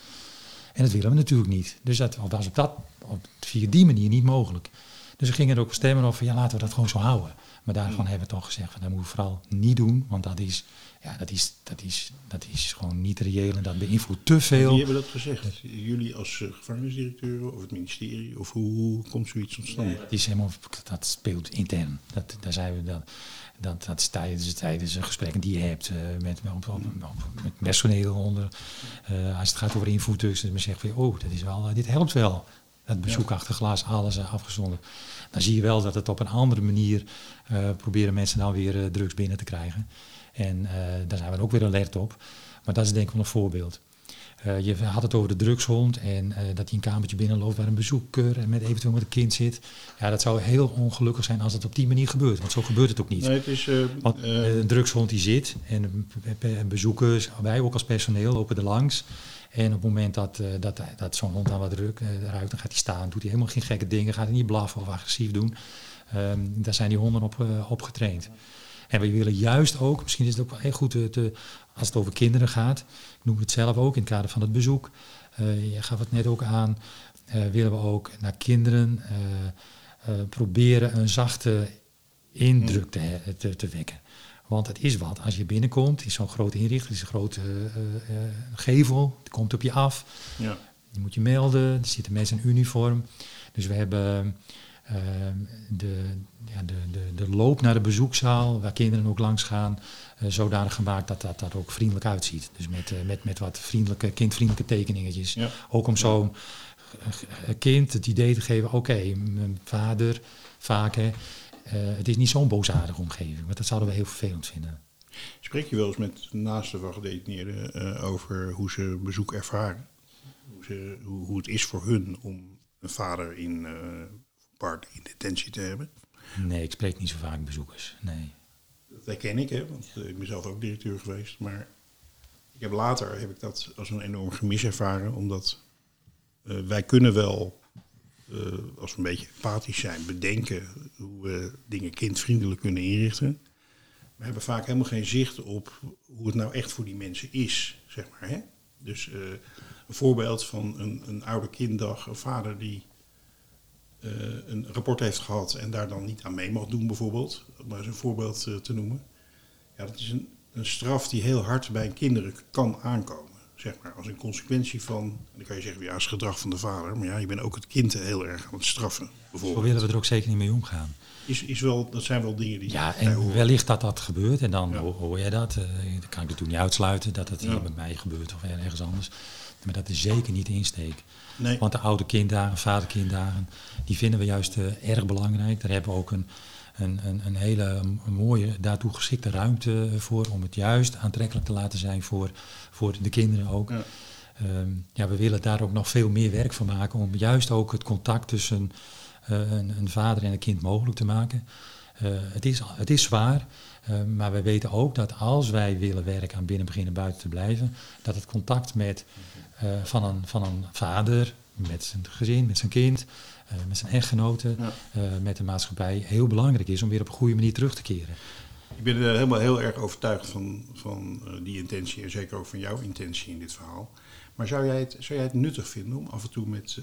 En dat willen we natuurlijk niet. Dus dat was op dat, op, via die manier niet mogelijk. Dus er gingen er ook stemmen over, ja, laten we dat gewoon zo houden. Maar daarvan hebben we toch gezegd, van, dat moeten we vooral niet doen. Want dat is, ja, dat is, dat is, dat is gewoon niet reëel en dat beïnvloedt te Wie veel. hebben dat gezegd? Jullie als eh, gevangenisdirecteuren of het ministerie? Of hoe, hoe komt zoiets tot stand? Dat, is helemaal, dat speelt intern. Dat, daar zijn we, dat, dat, dat is tijdens, tijdens een gesprekken die je hebt eh, met, op, op, op- met personeel onder. eh, als het gaat over invoerdrugs, dat men zegt van, oh, dat is wel, dit helpt wel. Dat bezoek achter glas, alles afgezonderd. Dan zie je wel dat het op een andere manier proberen mensen dan weer drugs binnen te krijgen. En eh, daar zijn we ook weer alert op. Maar dat is denk ik wel een voorbeeld. Eh, je had het over de drugshond en eh, dat hij een kamertje binnenloopt waar een bezoeker en met eventueel met een kind zit. Ja, dat zou heel ongelukkig zijn als het op die manier gebeurt, want zo gebeurt het ook niet. Nee, het is... Want een drugshond die zit en eh, bezoekers, wij ook als personeel lopen er langs. En op het moment dat, dat, dat zo'n hond aan wat druk ruikt, dan gaat hij staan. Doet hij helemaal geen gekke dingen, gaat hij niet blaffen of agressief doen. Ehm, daar zijn die honden op, op getraind. En we willen juist ook, misschien is het ook wel heel goed te, te- als het over kinderen gaat. Ik noem het zelf ook in het kader van het bezoek. Eh, je gaf het net ook aan. eh, willen we ook naar kinderen eh, eh, proberen een zachte indruk te, te, te wekken. Want het is wat. Als je binnenkomt in zo'n grote inrichting, is een grote eh, eh, gevel, het komt op je af. ja. Je moet je melden, er zitten mensen in uniform. Dus we hebben eh, de, ja, de, de, de loop naar de bezoekzaal, waar kinderen ook langs gaan, eh, zodanig gemaakt dat dat er ook vriendelijk uitziet. Dus met, eh, met, met wat vriendelijke, kindvriendelijke tekeningetjes. Ja. Ook om zo'n eh, kind het idee te geven, oké, mijn vader, vaak hè, het is niet zo'n boosaardige omgeving. Want dat zouden we heel vervelend vinden. Spreek je wel eens met naasten van gedetineerden over hoe ze bezoek ervaren? Hoe, ze, hoe, hoe het is voor hun om een vader in, partner in detentie te hebben? Nee, ik spreek niet zo vaak bezoekers. Nee. Dat herken ik, hè, want eh, ik ben zelf ook directeur geweest. Maar ik heb later heb ik dat als een enorm gemis ervaren. Omdat eh, wij kunnen wel, eh, als we een beetje empathisch zijn, bedenken hoe we dingen kindvriendelijk kunnen inrichten. We hebben vaak helemaal geen zicht op hoe het nou echt voor die mensen is, zeg maar. Hè? Dus een voorbeeld van een, een oude kinddag, een vader die een rapport heeft gehad en daar dan niet aan mee mag doen, bijvoorbeeld. Om maar eens een voorbeeld eh, te noemen. Ja, dat is een, een straf die heel hard bij kinderen kan aankomen. Zeg maar, als een consequentie van, dan kan je zeggen, ja, is gedrag van de vader. Maar ja, je bent ook het kind heel erg aan het straffen, Zo bijvoorbeeld. willen we er ook zeker niet mee omgaan. Is, is wel, dat zijn wel dingen die Ja, en wellicht dat dat gebeurt. En dan Ja. hoor je dat. eh, dan kan ik natuurlijk niet uitsluiten dat het Ja. hier bij mij gebeurt of ergens anders. Maar dat is zeker niet de insteek. Nee. Want de oude kinddagen, vaderkinddagen, die vinden we juist eh, erg belangrijk. Daar hebben we ook een, een, een, een hele mooie, daartoe geschikte ruimte voor. Om het juist aantrekkelijk te laten zijn voor, voor de kinderen ook. Ja. Ehm, ja, we willen daar ook nog veel meer werk van maken. Om juist ook het contact tussen eh, een, een vader en een kind mogelijk te maken. Eh, het, is, het is zwaar, maar we weten ook dat als wij willen werken aan binnen, beginnen, buiten te blijven, dat het contact met, eh, van, een, van een vader, met zijn gezin, met zijn kind, eh, met zijn echtgenoten, Ja. eh, met de maatschappij heel belangrijk is om weer op een goede manier terug te keren. Ik ben er helemaal heel erg overtuigd van, van die intentie en zeker ook van jouw intentie in dit verhaal. Maar zou jij het, zou jij het nuttig vinden om af en toe met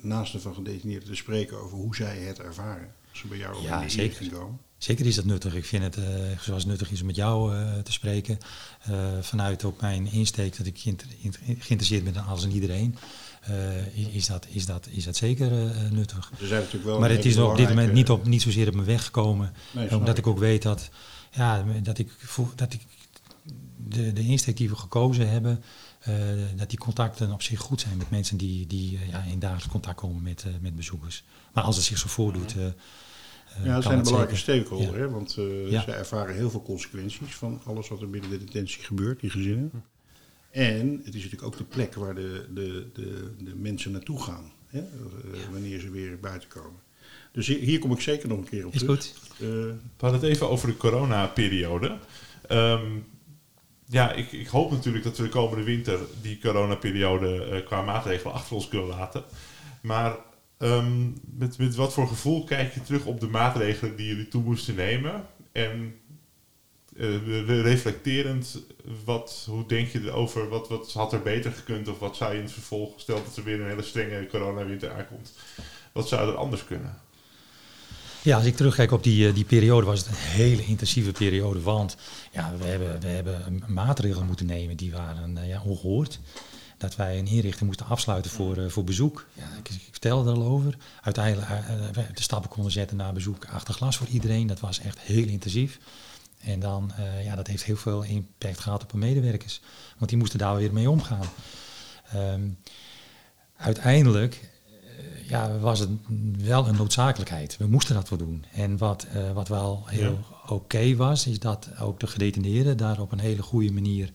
naasten van gedetineerden te spreken over hoe zij het ervaren? Als ze bij jou Ja, in de zeker. komen. Zeker is dat nuttig. Ik vind het, eh, zoals het nuttig is om met jou eh, te spreken, eh, vanuit ook mijn insteek dat ik geïnter- geïnteresseerd ben in alles en iedereen, eh, is, is, dat, is, dat, is dat zeker eh, nuttig. Er zijn natuurlijk wel maar het is op dit moment niet, op, niet zozeer op mijn weg gekomen, Nee, omdat ik. ook weet dat, ja, dat, ik, voel- dat ik de, de insteek die we gekozen hebben, eh, dat die contacten op zich goed zijn met mensen die, die ja, in dagelijks contact komen met, met bezoekers. Maar als het zich zo voordoet, Ja, kan dat zijn belangrijke zeker. stakeholder, Ja. hè? want eh Ja. zij ervaren heel veel consequenties van alles wat er binnen de detentie gebeurt, die gezinnen. En het is natuurlijk ook de plek waar de, de, de, de mensen naartoe gaan, hè? eh, wanneer ze weer buiten komen. Dus hier, hier kom ik zeker nog een keer op Is terug. goed. Eh, We hadden het even over de coronaperiode. Ehm ja, ik, ik hoop natuurlijk dat we de komende winter die coronaperiode eh qua maatregelen achter ons kunnen laten. Maar ehm, met, met wat voor gevoel kijk je terug op de maatregelen die jullie toe moesten nemen? En eh, re- reflecterend, wat, hoe denk je erover? Wat, wat had er beter gekund? Of wat zou je in het vervolg, stel dat er weer een hele strenge coronawinter aankomt, wat zou er anders kunnen? Ja, als ik terugkijk op die, eh, die periode, was het een hele intensieve periode. Want ja, we, hebben, we hebben maatregelen moeten nemen die waren eh, ja, ongehoord. Dat wij een inrichting moesten afsluiten voor, eh, voor bezoek. Ja, ik, ik vertelde er al over. Uiteindelijk eh, eh, de stappen konden zetten naar bezoek achter glas voor iedereen. Dat was echt heel intensief. En dan, ja, dat heeft heel veel impact gehad op de medewerkers. Want die moesten daar weer mee omgaan. Ehm, uiteindelijk ja, was het wel een noodzakelijkheid. We moesten dat wel doen. En wat, wat wel heel oké was, is dat ook de gedetineerden daar op een hele goede manier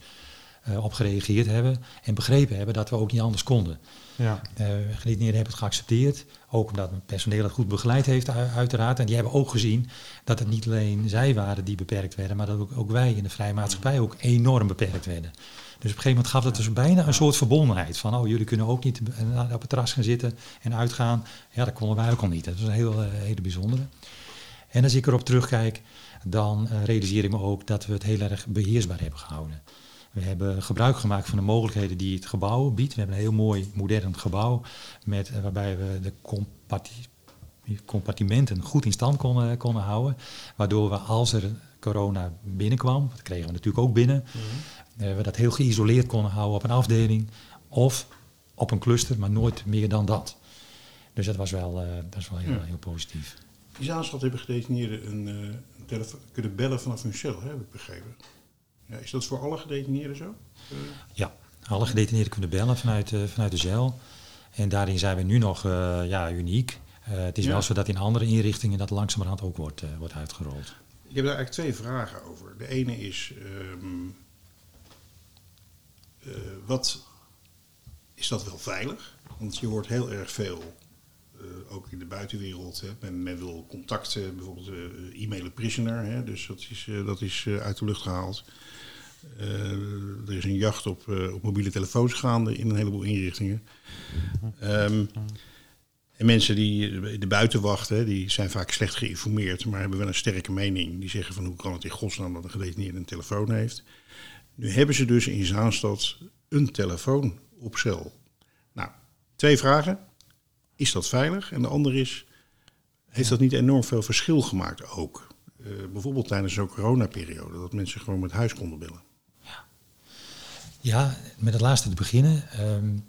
op gereageerd hebben. En begrepen hebben dat we ook niet anders konden. Ja. Eh hebben het geaccepteerd. Ook omdat het personeel het goed begeleid heeft, uiteraard. En die hebben ook gezien dat het niet alleen zij waren die beperkt werden, maar dat ook, ook wij in de vrije maatschappij ook enorm beperkt werden. Dus op een gegeven moment gaf het dus bijna een soort verbondenheid. Van, oh, jullie kunnen ook niet eh, op het terras gaan zitten en uitgaan. Ja, dat konden wij ook al niet. Dat was een heel, eh, hele bijzondere. En als ik erop terugkijk, dan eh, realiseer ik me ook dat we het heel erg beheersbaar hebben gehouden. We hebben gebruik gemaakt van de mogelijkheden die het gebouw biedt. We hebben een heel mooi modern gebouw met, eh, waarbij we de comparti- compartimenten goed in stand konden, konden houden. Waardoor we als er corona binnenkwam, dat kregen we natuurlijk ook binnen, eh, we dat heel geïsoleerd konden houden op een afdeling of op een cluster, maar nooit meer dan dat. Dus dat was wel, eh, dat was wel heel, Ja. heel positief. die zaanstad hebben gedetineerden een, eh, een telefoon kunnen bellen vanaf hun cel, hè, heb ik begrepen. Ja, is dat voor alle gedetineerden zo? Eh, Ja, alle gedetineerden kunnen bellen vanuit, eh, vanuit de cel. En daarin zijn we nu nog eh, ja, uniek. Het is Ja. wel zo dat in andere inrichtingen dat langzamerhand ook wordt, wordt uitgerold. Ik heb daar eigenlijk twee vragen over. De ene is, ehm, eh, wat is dat wel veilig? Want je hoort heel erg veel, ook in de buitenwereld. Hè. Men, men wil contacten, bijvoorbeeld uh, e-mail prisoner. Hè, dus dat is, uh, dat is uit de lucht gehaald. er is een jacht op, op mobiele telefoons gaande in een heleboel inrichtingen. Um, en mensen die de buitenwacht, hè, die zijn vaak slecht geïnformeerd, maar hebben wel een sterke mening. Die zeggen van hoe kan het in godsnaam dat een gedetineerde een telefoon heeft. Nu hebben ze dus in Zaanstad een telefoon op cel. Nou, twee vragen. Is dat veilig? En de andere is, heeft dat niet enorm veel verschil gemaakt ook? Uh, bijvoorbeeld tijdens zo'n coronaperiode, dat mensen gewoon met huis konden bellen. Ja, ja met het laatste te beginnen. Um,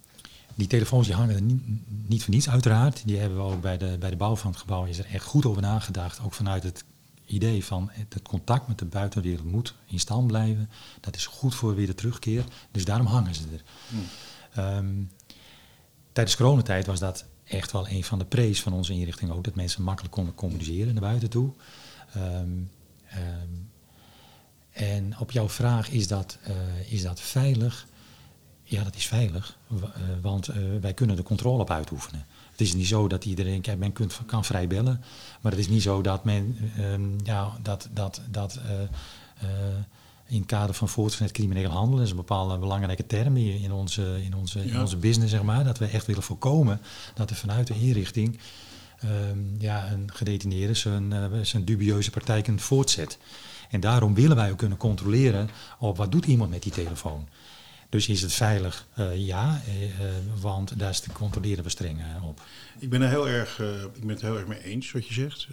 die telefoons die hangen er niet, niet voor niets uiteraard. Die hebben we ook bij de, bij de bouw van het gebouw is er echt goed over nagedacht. Ook vanuit het idee van het contact met de buitenwereld moet in stand blijven. Dat is goed voor weer de terugkeer. Dus daarom hangen ze er. Hmm. Um, tijdens coronatijd was dat echt wel een van de prees van onze inrichting ook. Dat mensen makkelijk konden communiceren naar buiten toe. Um, um, en op jouw vraag, is dat, uh, is dat veilig? Ja, dat is veilig, uh, want uh, wij kunnen de controle op uitoefenen. Het is niet zo dat iedereen, kijk, men kunt, kan vrij bellen, maar het is niet zo dat men, um, ja, dat, dat, dat in het kader van voortgezet crimineel handelen, dat is een bepaalde belangrijke term in onze, in, onze, ja. in onze business, zeg maar, dat we echt willen voorkomen dat er vanuit de inrichting um, ja, een gedetineerde zijn, zijn dubieuze praktijken voortzet. En daarom willen wij ook kunnen controleren op wat doet iemand met die telefoon. Dus is het veilig? Uh, ja, uh, want daar controleren we streng op. Ik ben, er heel erg, uh, ik ben het heel erg mee eens wat je zegt.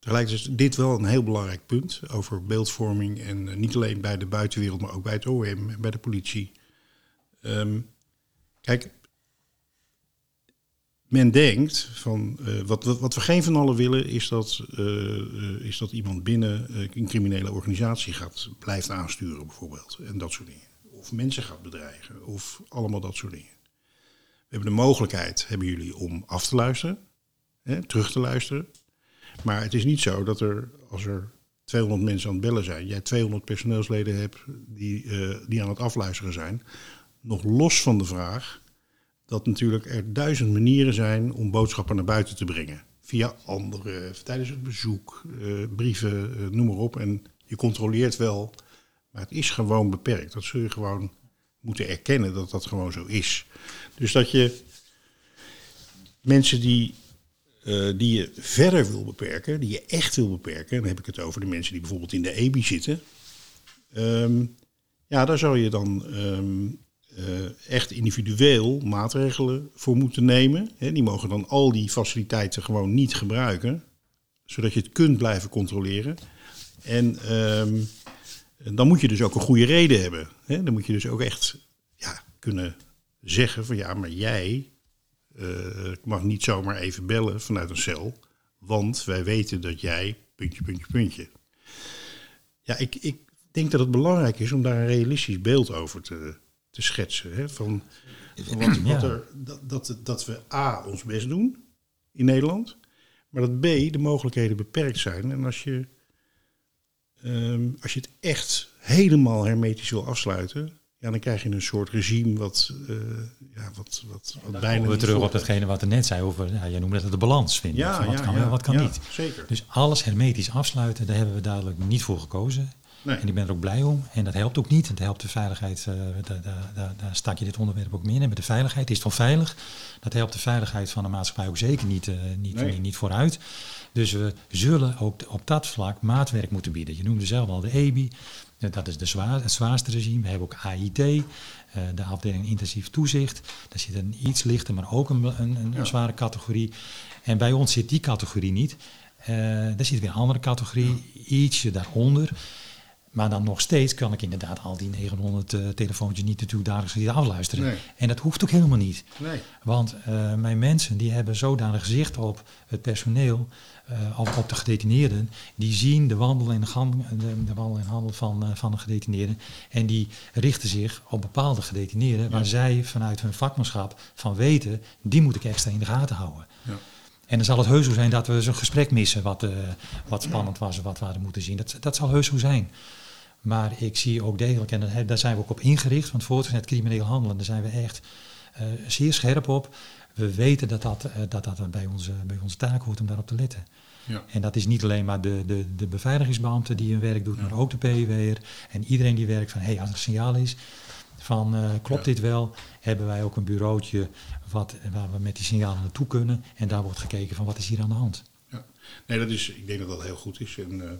Tegelijkertijd is dit wel een heel belangrijk punt over beeldvorming. En niet alleen bij de buitenwereld, maar ook bij het OM en bij de politie. Um, kijk, men denkt van wat, wat, wat, we geen van allen willen, is dat, is dat iemand binnen een criminele organisatie gaat, blijft aansturen, bijvoorbeeld. En dat soort dingen of mensen gaat bedreigen of allemaal dat soort dingen. We hebben de mogelijkheid, hebben jullie, om af te luisteren, hè, terug te luisteren. Maar het is niet zo dat er, als er 200 mensen aan het bellen zijn, jij 200 personeelsleden hebt die, uh, die aan het afluisteren zijn. Nog los van de vraag dat natuurlijk er duizend manieren zijn om boodschappen naar buiten te brengen. Via anderen, tijdens het bezoek, uh, brieven, uh, noem maar op. En je controleert wel maar het is gewoon beperkt. Dat zul je gewoon moeten erkennen dat dat gewoon zo is. Dus dat je mensen die, uh, die je verder wil beperken, die je echt wil beperken, dan heb ik het over de mensen die bijvoorbeeld in de EBI zitten. Um, ja, daar zou je dan um, uh, echt individueel maatregelen voor moeten nemen. Die mogen dan al die faciliteiten gewoon niet gebruiken, zodat je het kunt blijven controleren. En um, dan moet je dus ook een goede reden hebben. Dan moet je dus ook echt ja, kunnen zeggen van ja, maar jij uh, mag niet zomaar even bellen vanuit een cel, want wij weten dat jij puntje, puntje, puntje. Ja, ik, ik denk dat het belangrijk is om daar een realistisch beeld over te, te schetsen. Hè? Van, van wat, wat er, dat, dat, dat we A, ons best doen in Nederland, maar dat B, de mogelijkheden beperkt zijn. En als je Um, als je het echt helemaal hermetisch wil afsluiten, ja, dan krijg je een soort regime wat, uh, ja, wat, wat, wat bijna. We terug op datgene wat er net zei over, ja, jij noemde het de balans vinden. Ja, wat, ja, kan, ja, wat kan niet. Zeker. Dus alles hermetisch afsluiten, daar hebben we duidelijk niet voor gekozen. Nee. En ik ben er ook blij om. En dat helpt ook niet. Het helpt de veiligheid, uh, daar, daar, daar, daar stak je dit onderwerp ook meer in. Met de veiligheid is het wel veilig. Dat helpt de veiligheid van de maatschappij ook zeker niet, uh, niet, nee. niet vooruit. Dus we zullen ook op dat vlak maatwerk moeten bieden. Je noemde zelf al de EBI. Dat is de zwaar, het zwaarste regime. We hebben ook AIT, uh, de afdeling intensief toezicht. Daar zit een iets lichter, maar ook een, een, een ja. zware categorie. En bij ons zit die categorie niet. Uh, daar zit weer een andere categorie, ja. ietsje daaronder. Maar dan nog steeds kan ik inderdaad al die 900 uh, telefoontjes niet natuurlijk dagelijks niet afluisteren. Nee. En dat hoeft ook helemaal niet. Nee. Want uh, mijn mensen die hebben zodanig zicht op het personeel, uh, op, de gedetineerden. Die zien de wandel en, gang, de, de wandel en handel van, van de gedetineerden. En die richten zich op bepaalde gedetineerden ja. waar zij vanuit hun vakmanschap van weten, die moet ik extra in de gaten houden. Ja. En dan zal het heus zo zijn dat we zo'n gesprek missen wat, wat spannend was en wat we hadden moeten zien. Dat, dat zal heus zo zijn. Maar ik zie ook degelijk, en daar zijn we ook op ingericht, want voortgezet crimineel handelen, daar zijn we echt uh, zeer scherp op. we weten dat dat, eh, dat, dat bij, onze, bij onze taak hoort om daarop te letten. Ja. En dat is niet alleen maar de, de, de beveiligingsbeambte die hun werk doet, maar ook de PW'er. En iedereen die werkt van, hé, hey, als er een signaal is van, eh, klopt dit wel? Hebben wij ook een bureautje wat, waar we met die signalen naartoe kunnen. En daar wordt gekeken van, wat is hier aan de hand? Ja. Nee, dat is, ik denk dat dat heel goed is. En uh,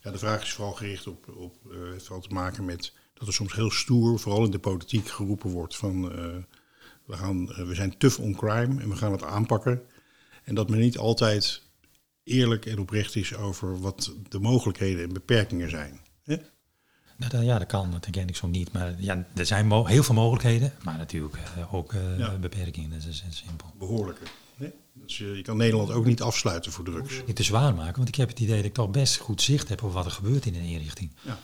ja, de vraag is vooral gericht op, op uh, het vooral te maken met dat er soms heel stoer, vooral in de politiek, geroepen wordt van we, gaan, we zijn tough on crime en we gaan het aanpakken. En dat men niet altijd eerlijk en oprecht is over wat de mogelijkheden en beperkingen zijn. Hè? Nou, dat, ja, dat kan, dat denk ik zo niet. Maar ja, er zijn heel veel mogelijkheden, maar natuurlijk uh, ook uh, ja. beperkingen. Dat is, simpel. Behoorlijke. Dus je, je, kan Nederland ook niet afsluiten voor drugs. Niet te zwaar maken, want ik heb het idee dat ik toch best goed zicht heb op wat er gebeurt in een inrichting. Ja.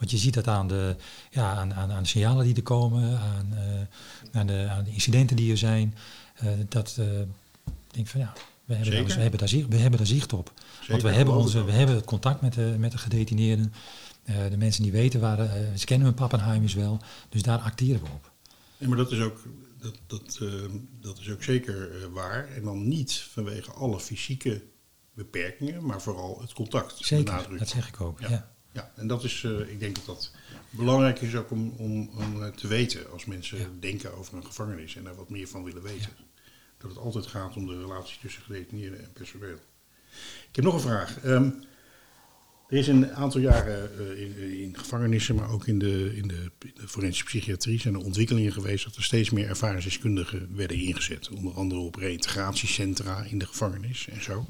Want je ziet dat aan de, ja, aan, aan, aan de signalen die er komen, aan, aan, de, aan de incidenten die er zijn. dat ik denk van ja, we hebben, daar, we, hebben daar zicht, we hebben daar zicht op. Zeker, Want we hebben, onze, we hebben het contact met de, met de gedetineerden. Uh, de mensen die weten waar, uh, ze kennen hun Pappenheimers wel. Dus daar acteren we op. Ja, maar dat is ook, dat, dat, uh, dat is ook zeker waar. En dan niet vanwege alle fysieke beperkingen, maar vooral het contact. Zeker, dat zeg ik ook. Ja, ja. Ja. en dat is, ik denk dat dat belangrijk is ook om, om, om te weten als mensen ja. denken over een gevangenis en daar wat meer van willen weten dat het altijd gaat om de relatie tussen gedetineerden en personeel. Ik heb nog een vraag. Um, er is een aantal jaren uh, in, in, gevangenissen, maar ook in de, in, de, in de forensische psychiatrie, zijn er ontwikkelingen geweest dat er steeds meer ervaringsdeskundigen werden ingezet. Onder andere op reïntegratiecentra in de gevangenis en zo.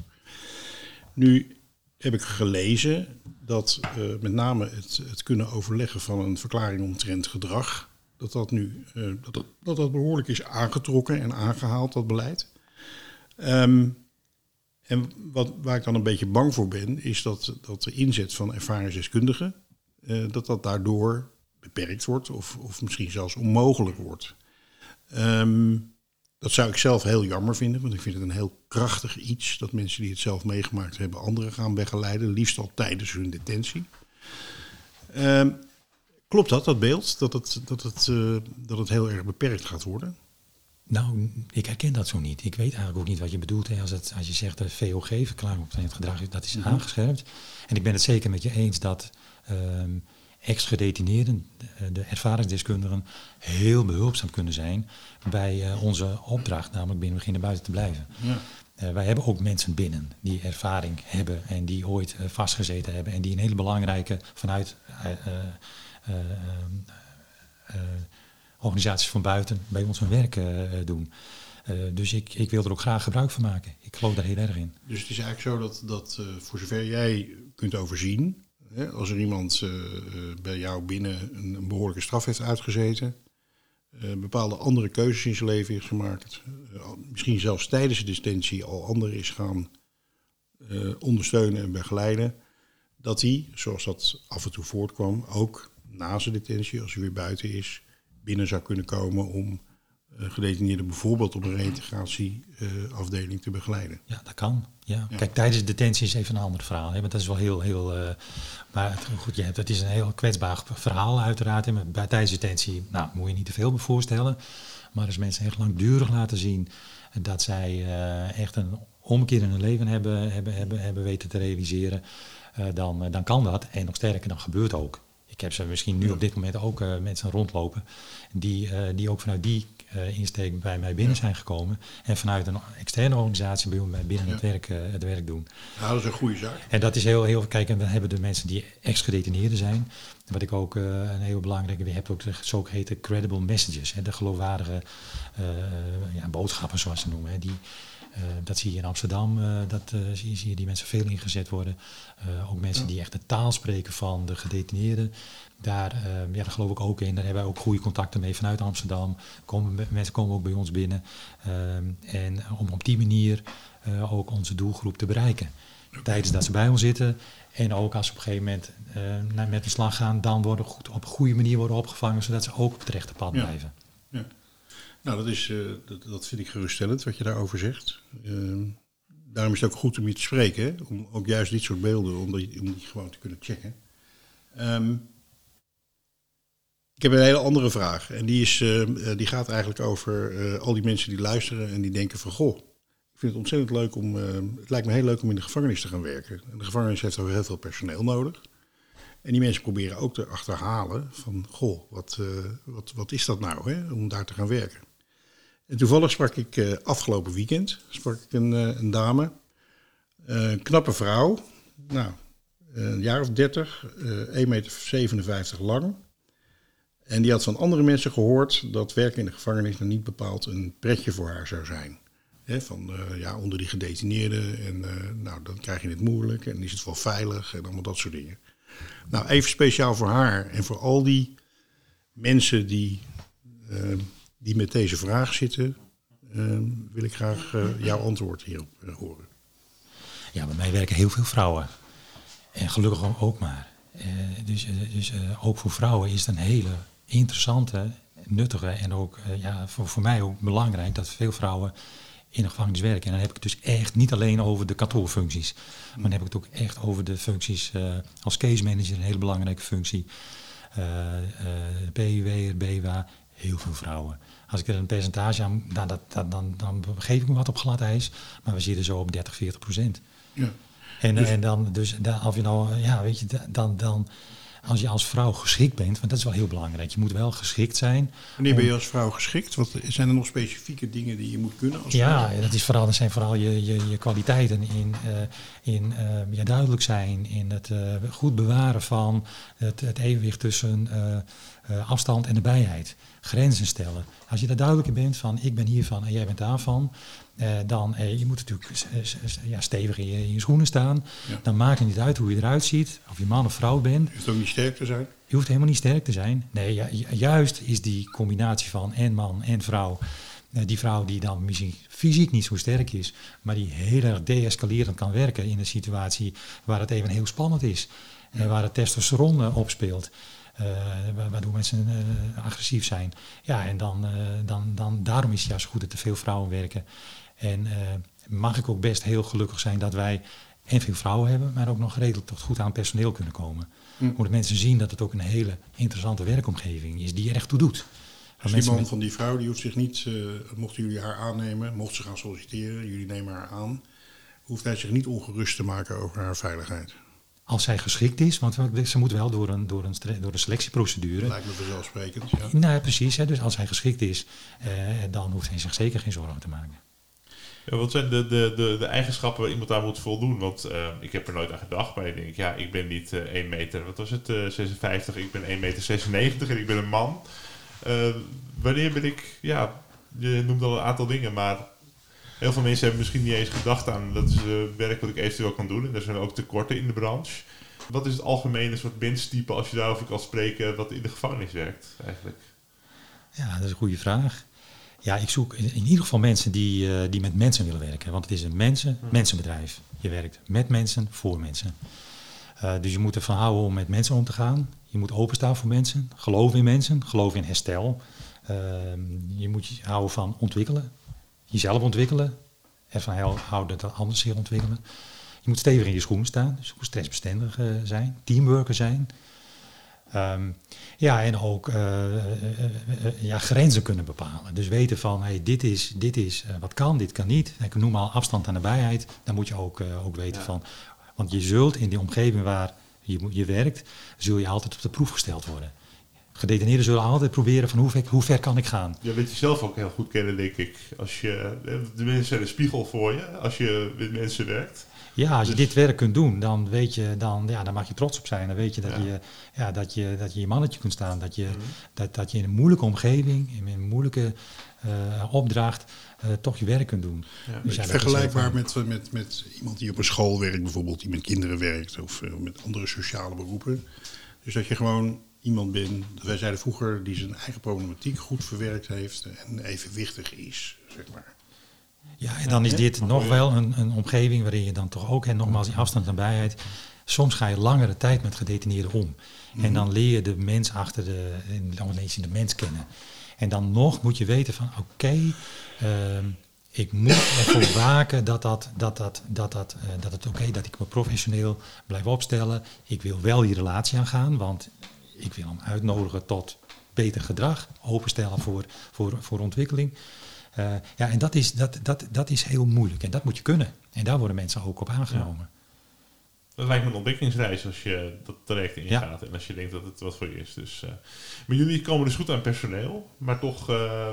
Nu heb ik gelezen dat uh, met name het, het kunnen overleggen van een verklaring omtrent gedrag dat dat nu uh, dat, dat, dat, behoorlijk is aangetrokken en aangehaald, dat beleid. Um, en wat, waar ik dan een beetje bang voor ben, is dat, dat de inzet van ervaringsdeskundigen, uh, dat dat daardoor beperkt wordt of, of misschien zelfs onmogelijk wordt. Um, dat zou ik zelf heel jammer vinden, want ik vind het een heel krachtig iets dat mensen die het zelf meegemaakt hebben anderen gaan begeleiden, liefst al tijdens hun detentie. Um, Klopt dat, dat beeld, dat het, dat, het, uh, dat het heel erg beperkt gaat worden? Nou, ik herken dat zo niet. Ik weet eigenlijk ook niet wat je bedoelt hè, als, het, als je zegt dat VOG, verklaring op het gedrag, dat is -hmm. aangescherpt. En ik ben het zeker met je eens dat um, ex-gedetineerden, de, de ervaringsdeskundigen, heel behulpzaam kunnen zijn bij uh, onze opdracht, namelijk binnen beginnen buiten te blijven. Ja. Uh, wij hebben ook mensen binnen die ervaring hebben en die ooit uh, vastgezeten hebben en die een hele belangrijke vanuit uh, organisaties van buiten bij ons hun werk doen. dus ik, ik wil er ook graag gebruik van maken. Ik geloof daar heel erg in. Dus het is eigenlijk zo dat, dat voor zover jij kunt overzien, als er iemand bij jou binnen een, behoorlijke straf heeft uitgezeten, bepaalde andere keuzes in zijn leven heeft gemaakt, misschien zelfs tijdens de detentie al anderen is gaan ondersteunen en begeleiden, dat hij, zoals dat af en toe voortkwam, ook na zijn detentie, als hij weer buiten is, binnen zou kunnen komen om gedetineerden bijvoorbeeld op een reïntegratieafdeling uh, te begeleiden. Ja, dat kan. Ja. ja. Kijk, tijdens de detentie is even een ander verhaal. Hè, want dat is wel heel, heel uh, maar het, goed, je hebt, het is een heel kwetsbaar verhaal uiteraard. Hè, bij, tijdens de detentie, nou, moet je niet te veel voorstellen. Maar als mensen echt langdurig laten zien dat zij echt een omkeer in hun leven hebben, hebben, hebben, hebben weten te realiseren, dan, dan kan dat. En nog sterker, dan gebeurt ook. Ik heb ze misschien nu op dit moment ook uh, mensen rondlopen die, uh, die ook vanuit die uh, insteek bij mij binnen zijn gekomen en vanuit een externe organisatie bij mij binnen ja. het, werk, het werk doen. Ja, dat is een goede zaak. En dat is heel, heel kijk, en we hebben de mensen die ex-gedetineerden zijn. Wat ik ook een heel belangrijke, je hebt ook de zogeheten credible messages, hè, de geloofwaardige ja, boodschappen zoals ze noemen, hè, die, uh, dat zie je in Amsterdam, uh, dat uh, zie, zie, je die mensen veel ingezet worden. ook mensen die echt de taal spreken van de gedetineerden. Daar, ja, daar geloof ik ook in. Daar hebben wij ook goede contacten mee vanuit Amsterdam. Komen, mensen komen ook bij ons binnen. en om op die manier ook onze doelgroep te bereiken. Tijdens dat ze bij ons zitten. En ook als ze op een gegeven moment naar, met de slag gaan, dan worden goed, op een goede manier worden opgevangen, zodat ze ook op het rechte pad ja. blijven. Ja. Nou, dat, is, uh, dat, dat, vind ik geruststellend wat je daarover zegt. Daarom is het ook goed om je te spreken, hè? om ook juist dit soort beelden, om die, om die gewoon te kunnen checken. Um, Ik heb een hele andere vraag. En die, is, eh, eh, die gaat eigenlijk over eh, al die mensen die luisteren en die denken van... Goh, ik vind het ontzettend leuk om... eh, het lijkt me heel leuk om in de gevangenis te gaan werken. En de gevangenis heeft ook heel veel personeel nodig. En die mensen proberen ook te achterhalen van... Goh, wat, eh, wat, wat is dat nou hè, om daar te gaan werken? En toevallig sprak ik afgelopen weekend sprak ik een, een dame... een knappe vrouw, nou, een jaar of dertig, eh 1,57 meter lang... En die had van andere mensen gehoord dat werken in de gevangenis nog niet bepaald een pretje voor haar zou zijn. Van eh, ja, onder die gedetineerden en eh, nou, dan krijg je het moeilijk en is het wel veilig en allemaal dat soort dingen. Nou, even speciaal voor haar en voor al die mensen die, eh, die met deze vraag zitten, wil ik graag jouw antwoord hierop horen. Ja, bij mij werken heel veel vrouwen. En gelukkig ook maar. Dus dus ook voor vrouwen is het een hele interessante, nuttige en ook eh, ja, voor, voor mij ook belangrijk dat veel vrouwen in de gevangenis werken. En dan heb ik het dus echt niet alleen over de kantoorfuncties. Maar dan heb ik het ook echt over de functies eh, als case manager, een hele belangrijke functie. Eh eh PUW, BWA, heel veel vrouwen. Als ik er een percentage aan, dan, dat, dat, dan, dan geef ik me wat op glad ijs. Maar we zitten zo op 30, 40 procent. Ja. En, Dus- en dan, dus dan, of je nou, ja, weet je, dan, dan, als je als vrouw geschikt bent, want dat is wel heel belangrijk. Je moet wel geschikt zijn. Wanneer ben je als vrouw geschikt? Wat, zijn er nog specifieke dingen die je moet kunnen als vrouw? Ja, dat, is vooral, dat zijn vooral je, je, je kwaliteiten in, eh, in ja, duidelijk zijn, in het eh, goed bewaren van het, het evenwicht tussen eh, eh, afstand en nabijheid. Grenzen stellen. Als je daar duidelijk in bent van ik ben hiervan en jij bent daarvan, eh, dan eh, je moet natuurlijk s- ja, stevig in je, in je schoenen staan. Ja. Dan maakt het niet uit hoe je eruit ziet, of je man of vrouw bent. Je hoeft ook niet sterk te zijn. Je hoeft helemaal niet sterk te zijn. Nee, ju- ju- juist is die combinatie van en man en vrouw. eh, Die vrouw die dan misschien fysiek niet zo sterk is, maar die heel erg deescalerend kan werken in een situatie waar het even heel spannend is. En waar het testosteron eh, opspeelt. Eh, wa- waardoor mensen eh, agressief zijn. Ja, en dan, eh, dan, dan, daarom is het juist goed dat er veel vrouwen werken. En mag ik ook best heel gelukkig zijn dat wij en veel vrouwen hebben, maar ook nog redelijk tot goed aan personeel kunnen komen. Hm. Omdat mensen zien dat het ook een hele interessante werkomgeving is die er echt toe doet. Dus die man met- van die vrouw die hoeft zich niet, mochten jullie haar aannemen, mocht ze gaan solliciteren, jullie nemen haar aan, hoeft hij zich niet ongerust te maken over haar veiligheid. Als zij geschikt is, want ze moet wel door een, door een, door een selectieprocedure. Lijkt me vanzelfsprekend. Ja. Nou, precies. Hè, dus als hij geschikt is, eh, dan hoeft hij zich zeker geen zorgen te maken. Ja, wat zijn de, de, de, de eigenschappen waar iemand aan moet voldoen? Want eh, ik heb er nooit aan gedacht, maar ik denk, ja, ik ben niet eh 1 meter, wat was het, eh 56, ik ben 1 meter 96 en ik ben een man. Eh, wanneer ben ik, ja, je noemt al een aantal dingen, maar heel veel mensen hebben misschien niet eens gedacht aan dat is eh, werk wat ik eventueel kan doen. En er zijn ook tekorten in de branche. Wat is het algemene soort menstype, als je daarover kan spreken, wat in de gevangenis werkt eigenlijk? Ja, dat is een goede vraag. Ja, ik zoek in, in ieder geval mensen die, eh, die met mensen willen werken. Want het is een mensen, mensenbedrijf. Je werkt met mensen, voor mensen. Eh, dus je moet ervan houden om met mensen om te gaan. Je moet openstaan voor mensen. Geloven in mensen. Geloven in herstel. Ehm, je moet je houden van ontwikkelen. Jezelf ontwikkelen. Ervan hel- houden dat anderen zich ontwikkelen. Je moet stevig in je schoenen staan. Dus ook stressbestendig eh, zijn. Teamworker zijn. Ehm, ja, en ook eh, eh, ja, grenzen kunnen bepalen. Dus weten van, hey, dit is, dit is wat kan, dit kan niet. Ik noem maar afstand en nabijheid. Dan moet je ook, ook weten van... Want je zult in die omgeving waar je, moet- je werkt... zul je altijd op de proef gesteld worden. Gedetineerden zullen altijd proberen van hoe ver, hoe ver kan ik gaan. Je weet jezelf ook heel goed kennen, denk ik. Als je, de mensen zijn een spiegel voor je, als je met mensen werkt. Ja, als je Dus- dit werk kunt doen, dan weet je, dan, ja, dan mag je trots op zijn. Dan weet je dat, Ja. je, ja, dat, je, dat je je mannetje kunt staan. Dat je, Mhm. dat, dat je in een moeilijke omgeving, in een moeilijke eh, opdracht, eh, toch je werk kunt doen. Ja. Dus ja, Vergelijkbaar met, met, met iemand die op een school werkt, bijvoorbeeld, die met kinderen werkt of eh, met andere sociale beroepen. Dus dat je gewoon iemand bent, wij zeiden vroeger, die zijn eigen problematiek goed verwerkt heeft en evenwichtig is, zeg maar. Ja, en dan is dit nog wel een, een omgeving waarin je dan toch ook, en nogmaals die afstand en nabijheid, soms ga je langere tijd met gedetineerden om. En dan leer je de mens achter de, dan lees je de mens kennen. En dan nog moet je weten van, oké, ehm, ik moet ervoor waken dat, dat, dat, dat, dat, dat, eh, dat het oké dat ik me professioneel blijf opstellen. Ik wil wel die relatie aangaan, want ik wil hem uitnodigen tot beter gedrag, openstellen voor, voor, voor ontwikkeling. Eh, ja, en dat is, dat, dat, dat is heel moeilijk en dat moet je kunnen. En daar worden mensen ook op aangenomen. Dat lijkt me een ontwikkelingsreis als je dat traject ingaat en als je denkt dat het wat voor je is. Dus, uh, maar jullie komen dus goed aan personeel, maar toch uh,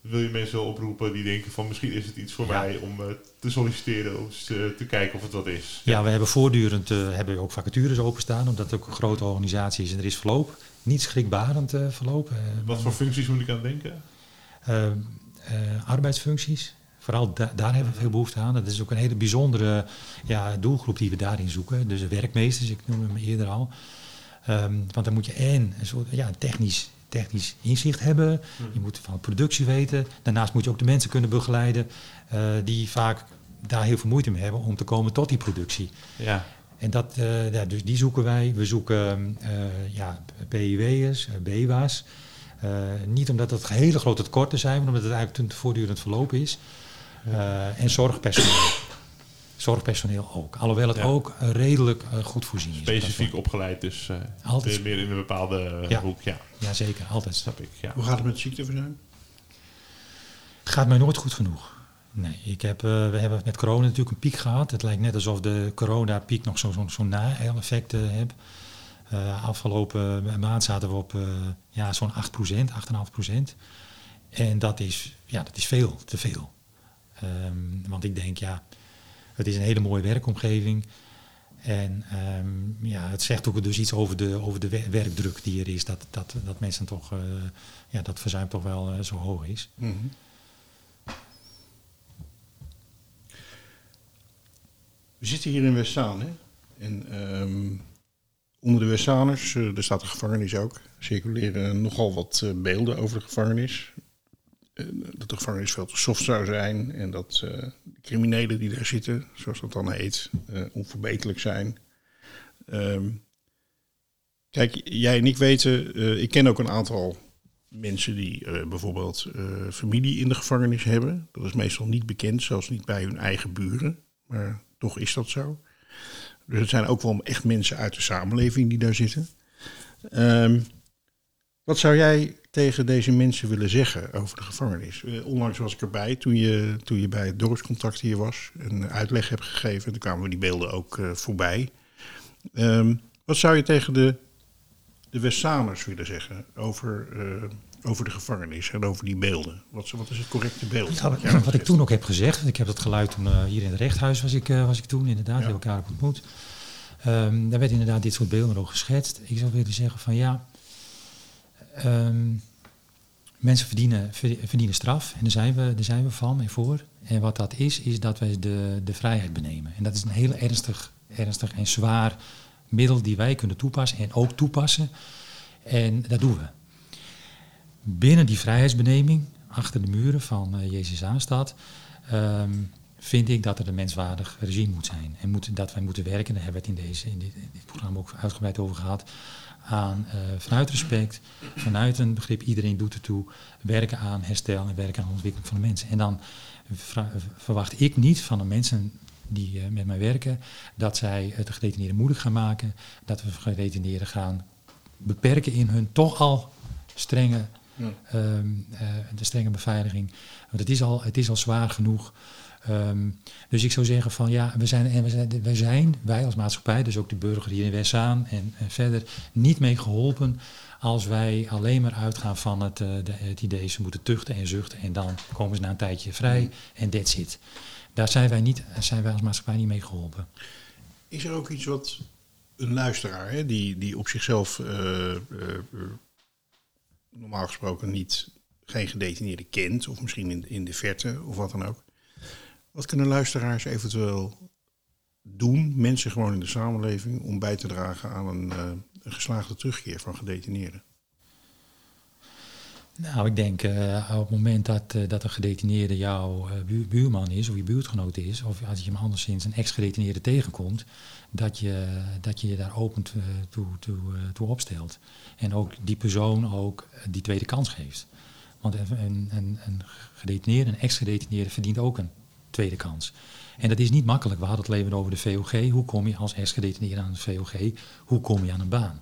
wil je mensen oproepen die denken van misschien is het iets voor mij om uh, te solliciteren, om te kijken of het wat is. Ja, we hebben voortdurend hebben we ook vacatures openstaan, omdat het ook een grote organisatie is en er is verloop. Niet schrikbarend verloop. wat voor functies moet ik aan denken? arbeidsfuncties, vooral daar hebben we veel behoefte aan. Dat is ook een hele bijzondere ja, doelgroep die we daarin zoeken. Dus werkmeesters, ik noemde hem eerder al. Um, want dan moet je en een soort ja, technisch, technisch inzicht hebben. Hmm. Je moet van productie weten. Daarnaast moet je ook de mensen kunnen begeleiden uh, die vaak daar heel veel moeite mee hebben om te komen tot die productie. Ja. En dat, uh, ja, dus die zoeken wij. We zoeken uh, ja, PIW'ers, BWA's. niet omdat dat hele grote tekorten zijn, maar omdat het eigenlijk voortdurend verlopen is. En zorgpersoneel. Zorgpersoneel ook. Alhoewel het ja. ook redelijk uh, goed voorzien is. Specifiek opgeleid, dus uh, altijd. meer in een bepaalde ja. hoek. Ja. ja, zeker. Altijd. Snap ik. Ja. Hoe gaat het met ziekteverzuim? Het gaat mij nooit goed genoeg. Nee, ik heb, we hebben met corona natuurlijk een piek gehad. Het lijkt net alsof de corona-piek nog zo'n zo, zo na-effect heeft. afgelopen maand zaten we op ja, zo'n 8%, 8,5%. En dat is, ja, dat is veel, te veel. Um, want ik denk, ja, het is een hele mooie werkomgeving. En um, ja, het zegt ook dus iets over de, over de werkdruk die er is. Dat, dat, dat mensen toch, uh, ja, dat verzuim toch wel uh, zo hoog is. -hmm. We zitten hier in Westzaan, hè? En um, onder de Westzaaners, er staat de gevangenis ook, circuleren nogal wat beelden over de gevangenis. Eh, dat de gevangenis veel te soft zou zijn en dat uh, criminelen die daar zitten, zoals dat dan heet, uh, onverbeterlijk zijn. Um, kijk, jij en ik weten, ik ken ook een aantal mensen die bijvoorbeeld familie in de gevangenis hebben. Dat is meestal niet bekend, zelfs niet bij hun eigen buren, maar toch is dat zo. Dus het zijn ook wel echt mensen uit de samenleving die daar zitten. Um, wat zou jij tegen deze mensen willen zeggen over de gevangenis? Uh, onlangs was ik erbij toen je, toen je bij het dorpscontact hier was. Een uitleg hebt gegeven. Toen kwamen we die beelden ook uh, voorbij. Um, wat zou je tegen de, de Westzamers willen zeggen over, uh, over de gevangenis en over die beelden? Wat, wat is het correcte beeld? Wat, wat, wat ik toen ook heb gezegd, ik heb dat geluid toen hier in het rechthuis was ik, was ik toen inderdaad, ja. elkaar ontmoet. Um, daar werd inderdaad dit soort beelden ook geschetst. Ik zou willen zeggen van ja, Um, mensen verdienen, verdienen straf en daar zijn, we, daar zijn we van en voor. En wat dat is, is dat wij de, de vrijheid benemen. En dat is een heel ernstig, ernstig en zwaar middel die wij kunnen toepassen en ook toepassen. En dat doen we. Binnen die vrijheidsbeneming, achter de muren van uh, Jezus aanstad, um, vind ik dat er een menswaardig regime moet zijn. En moet, dat wij moeten werken, daar hebben we het in, deze, in, dit, in dit programma ook uitgebreid over gehad, aan uh, vanuit respect, vanuit een begrip iedereen doet ertoe, werken aan herstel en werken aan ontwikkeling van de mensen. En dan verwacht ik niet van de mensen die uh, met mij werken dat zij het gedetineerden moeilijk gaan maken, dat we gedetineerden gaan beperken in hun toch al strenge, ja. um, uh, de strenge beveiliging. Want het is al, het is al zwaar genoeg. Um, dus ik zou zeggen van ja, we zijn, en we zijn, wij zijn, wij als maatschappij, dus ook de burger hier in Westzaan en, en verder, niet mee geholpen als wij alleen maar uitgaan van het, uh, de, het idee ze moeten tuchten en zuchten en dan komen ze na een tijdje vrij en that's it. Daar zijn wij, niet, zijn wij als maatschappij niet mee geholpen. Is er ook iets wat een luisteraar, hè, die, die op zichzelf uh, uh, normaal gesproken niet geen gedetineerde kent, of misschien in, in de verte of wat dan ook, wat kunnen luisteraars eventueel doen, mensen gewoon in de samenleving, om bij te dragen aan een, uh, een geslaagde terugkeer van gedetineerden? Nou, ik denk uh, op het moment dat, uh, dat een gedetineerde jouw bu buurman is of je buurtgenoot is, of als je hem anderszins een ex-gedetineerde tegenkomt, dat je, dat je je daar open toe, toe, toe opstelt. En ook die persoon ook die tweede kans geeft. Want een, een, een gedetineerde, een ex-gedetineerde verdient ook een tweede kans. En dat is niet makkelijk. We hadden het leven over de VOG. Hoe kom je als ex-gedetineerde aan de VOG? Hoe kom je aan een baan?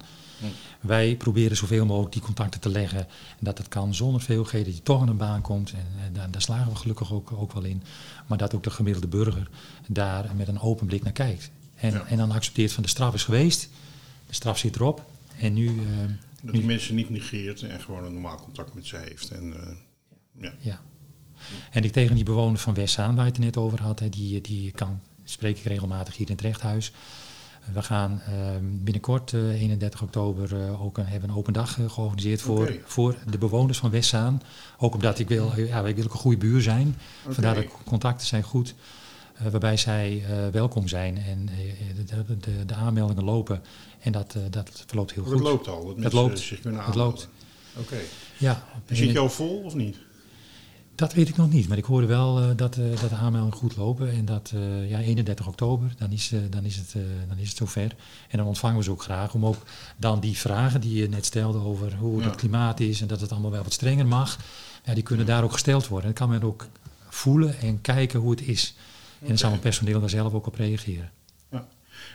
Wij proberen zoveel mogelijk die contacten te leggen. En dat het kan zonder veel dat je toch aan een baan komt. En, en daar, daar, slagen we gelukkig ook, ook wel in. Maar dat ook de gemiddelde burger daar met een open blik naar kijkt. En, en dan accepteert van de straf is geweest. De straf zit erop. En nu... Uh, dat die mensen niet negeert en gewoon een normaal contact met ze heeft. En, uh, ja. ja. En ik tegen die bewoner van Westzaan, waar je het net over had, die, die kan, spreek ik regelmatig hier in het rechthuis. We gaan uh, binnenkort, uh, 31 oktober, uh, ook een, hebben een open dag georganiseerd voor, okay. voor de bewoners van Westzaan. Ook omdat ik wil, ja, wij willen ook een goede buur zijn. Okay. Vandaar de contacten zijn goed. waarbij zij welkom zijn en de, de, de, aanmeldingen lopen. En dat, dat verloopt heel dat goed. Dat loopt al, dat, dat loopt. zich kunnen Het loopt. Oké. Okay. Ja. Zit je al vol of niet? Dat weet ik nog niet, maar ik hoorde wel uh, dat, uh, dat de aanmeldingen goed lopen. En dat uh, ja, 31 oktober, dan is, dan, is het, dan is het zover. En dan ontvangen we ze ook graag om ook dan die vragen die je net stelde over hoe ja. het klimaat is en dat het allemaal wel wat strenger mag. Ja, die kunnen daar ook gesteld worden. En dan kan men ook voelen en kijken hoe het is. En dan zal het personeel daar zelf ook op reageren.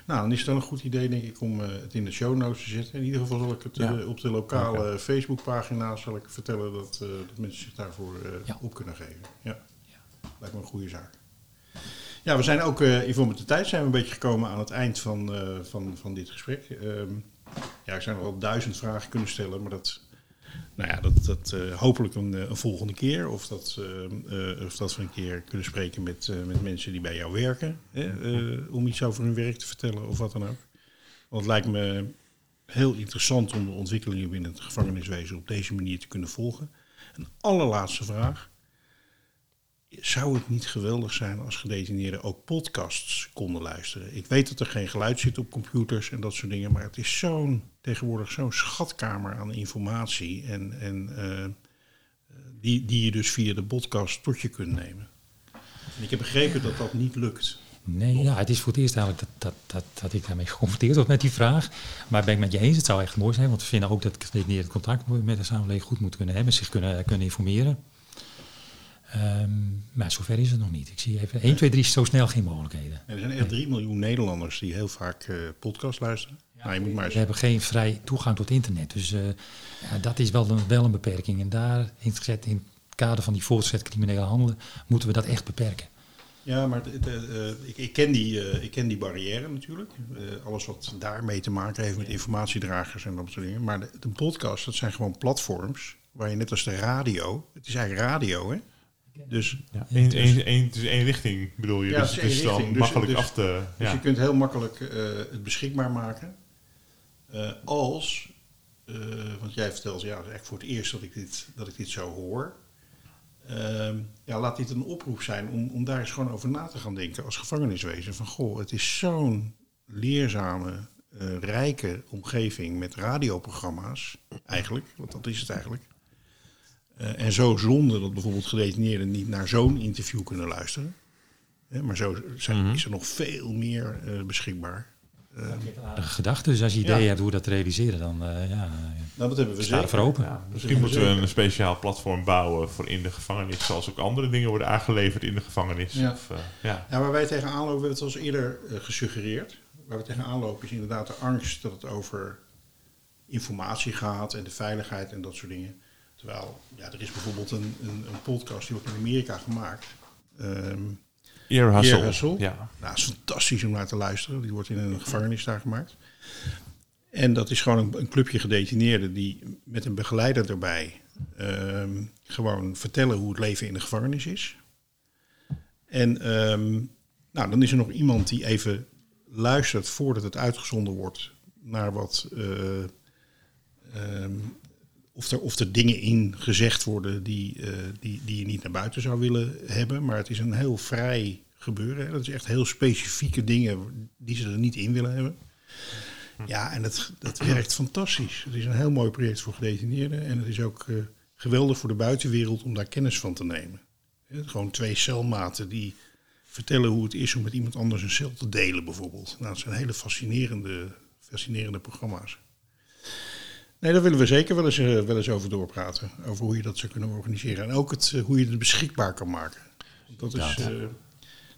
Nou, dan is het dan een goed idee, denk ik, om uh, het in de show notes te zetten. In ieder geval zal ik het ja. uh, op de lokale okay. Facebookpagina zal ik vertellen dat, uh, dat mensen zich daarvoor ja. op kunnen geven. Ja. ja. Lijkt me een goede zaak. Ja, we zijn ook, Yvonne, met de tijd zijn we een beetje gekomen aan het eind van, van, van dit gesprek. Um, ja, ik zou nog wel duizend vragen kunnen stellen, maar dat, nou ja, dat, dat uh, hopelijk een, een, volgende keer. Of dat, uh, uh, of dat we een keer kunnen spreken met, met mensen die bij jou werken. Hè, om iets over hun werk te vertellen of wat dan ook. Want het lijkt me heel interessant om de ontwikkelingen binnen het gevangeniswezen op deze manier te kunnen volgen. Een allerlaatste vraag. Zou het niet geweldig zijn als gedetineerden ook podcasts konden luisteren? Ik weet dat er geen geluid zit op computers en dat soort dingen, maar het is zo'n tegenwoordig zo'n schatkamer aan informatie en, en uh, die, die je dus via de podcast tot je kunt nemen. En ik heb begrepen dat dat niet lukt. Nee, ja, het is voor het eerst eigenlijk dat, dat, dat, dat ik daarmee geconfronteerd word met die vraag. Maar ben ik met je eens, het zou echt mooi zijn, want we vinden ook dat gedetineerden contact met de samenleving goed moeten kunnen hebben, zich kunnen, kunnen informeren. Um, maar zover is het nog niet. Ik zie even 1, 2, 3 zo snel geen mogelijkheden. En er zijn echt 3 miljoen Nederlanders die heel vaak uh, podcast luisteren. Ja, nou, je moet maar eens... We hebben geen vrij toegang tot internet. Dus uh, ja, dat is wel een, wel een beperking. En daar, in het, in het kader van die voortgezet criminele handelen, moeten we dat echt beperken. Ja, maar de, uh, ik, ik, ken die, uh, ik ken die barrière natuurlijk. Uh, alles wat daarmee te maken heeft met informatiedragers en dat soort dingen. Maar de, de podcast, dat zijn gewoon platforms waar je net als de radio... Het is eigenlijk radio, hè? Dus, ja, één, dus, één, één, dus één richting bedoel je. Ja, dus het is dan richting. makkelijk dus, af te. Dus ja. je kunt heel makkelijk uh, het beschikbaar maken. Uh, als, uh, want jij vertelt, ja, is eigenlijk voor het eerst dat ik dit, dat ik dit zo hoor. ja, laat dit een oproep zijn om, om daar eens gewoon over na te gaan denken als gevangeniswezen. Van goh, het is zo'n leerzame, rijke omgeving met radioprogramma's, eigenlijk, want dat is het eigenlijk. Uh, en zo zonde dat bijvoorbeeld gedetineerden niet naar zo'n interview kunnen luisteren. Hè, maar zo zijn, mm -hmm. is er nog veel meer uh, beschikbaar. Uh, gedachte, dus als je idee ja. hebt hoe dat te realiseren, dan ja, nou, dat hebben we zeker. voor open. Ja, misschien moeten we een speciaal platform bouwen voor in de gevangenis, zoals ook andere dingen worden aangeleverd in de gevangenis. Ja, of, ja. ja waar wij tegenaan lopen, we hebben het al eens eerder gesuggereerd. Waar we tegenaan lopen is inderdaad de angst dat het over informatie gaat en de veiligheid en dat soort dingen. Terwijl, ja, er is bijvoorbeeld een, een, een podcast die wordt in Amerika gemaakt. Um, Ear Hustle. Ear Hustle. Ja. Nou, is fantastisch om naar te luisteren. Die wordt in een gevangenis daar gemaakt. En dat is gewoon een, een clubje gedetineerden die met een begeleider erbij um, gewoon vertellen hoe het leven in de gevangenis is. En um, nou, dan is er nog iemand die even luistert voordat het uitgezonden wordt naar wat uh, um, of er, of er dingen in gezegd worden die, uh, die, die je niet naar buiten zou willen hebben. Maar het is een heel vrij gebeuren. Hè. Dat is echt heel specifieke dingen die ze er niet in willen hebben. Ja, en dat, dat werkt fantastisch. Het is een heel mooi project voor gedetineerden. En het is ook uh, geweldig voor de buitenwereld om daar kennis van te nemen. Gewoon twee celmaten die vertellen hoe het is om met iemand anders een cel te delen, bijvoorbeeld. Nou, dat zijn hele fascinerende, fascinerende programma's. Nee, daar willen we zeker wel eens, uh, wel eens over doorpraten. Over hoe je dat zou kunnen organiseren. En ook het, uh, hoe je het beschikbaar kan maken. Dat is, uh,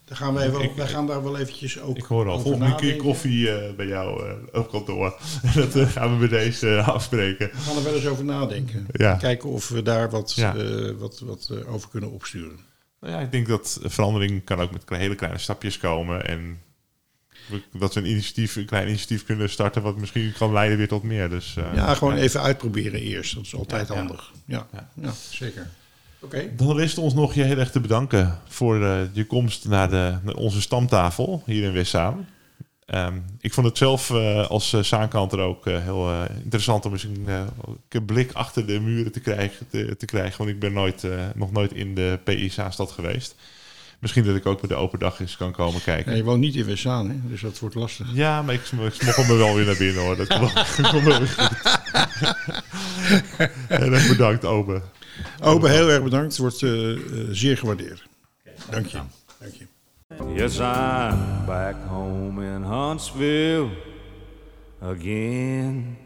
Dan gaan wij, wel, Ik- wij gaan daar wel eventjes ook Ik hoor al, over volgende keer koffie eh, bij jou eh, op kantoor. dat eh, gaan we bij deze eh, afspreken. We gaan er wel eens over nadenken. Ja. Kijken of we daar wat, Ja. eh, wat, wat eh, over kunnen opsturen. Nou ja, ik denk dat verandering kan ook met hele kleine stapjes komen. En dat we een, initiatief, een klein initiatief kunnen starten wat misschien kan leiden weer tot meer. Dus, eh, ja, gewoon even uitproberen eerst. Dat is altijd Ja, handig. Ja, Ja. ja. zeker. Oké. Dan rest ons nog je heel erg te bedanken voor eh, je komst naar, de, naar onze stamtafel hier in Westzaan. Ehm, ik vond het zelf eh, als uh, zaankanter ook heel eh, interessant om eens een, een blik achter de muren te krijgen, te, te krijgen. Want ik ben nooit, eh, nog nooit in de PI Zaanstad geweest. Misschien dat ik ook bij de open dag eens kan komen kijken. Ja, je woont niet in Westzaan, hè? dus dat wordt lastig. Ja, maar ik, ik smokkel me wel weer naar binnen hoor. Dat komt wel- komt wel weer goed. Heel erg bedankt, Obe. Obe, heel erg bedankt. Het wordt eh, eh, zeer gewaardeerd. Dank je. Dank je. Yes, I'm back home in Huntsville again.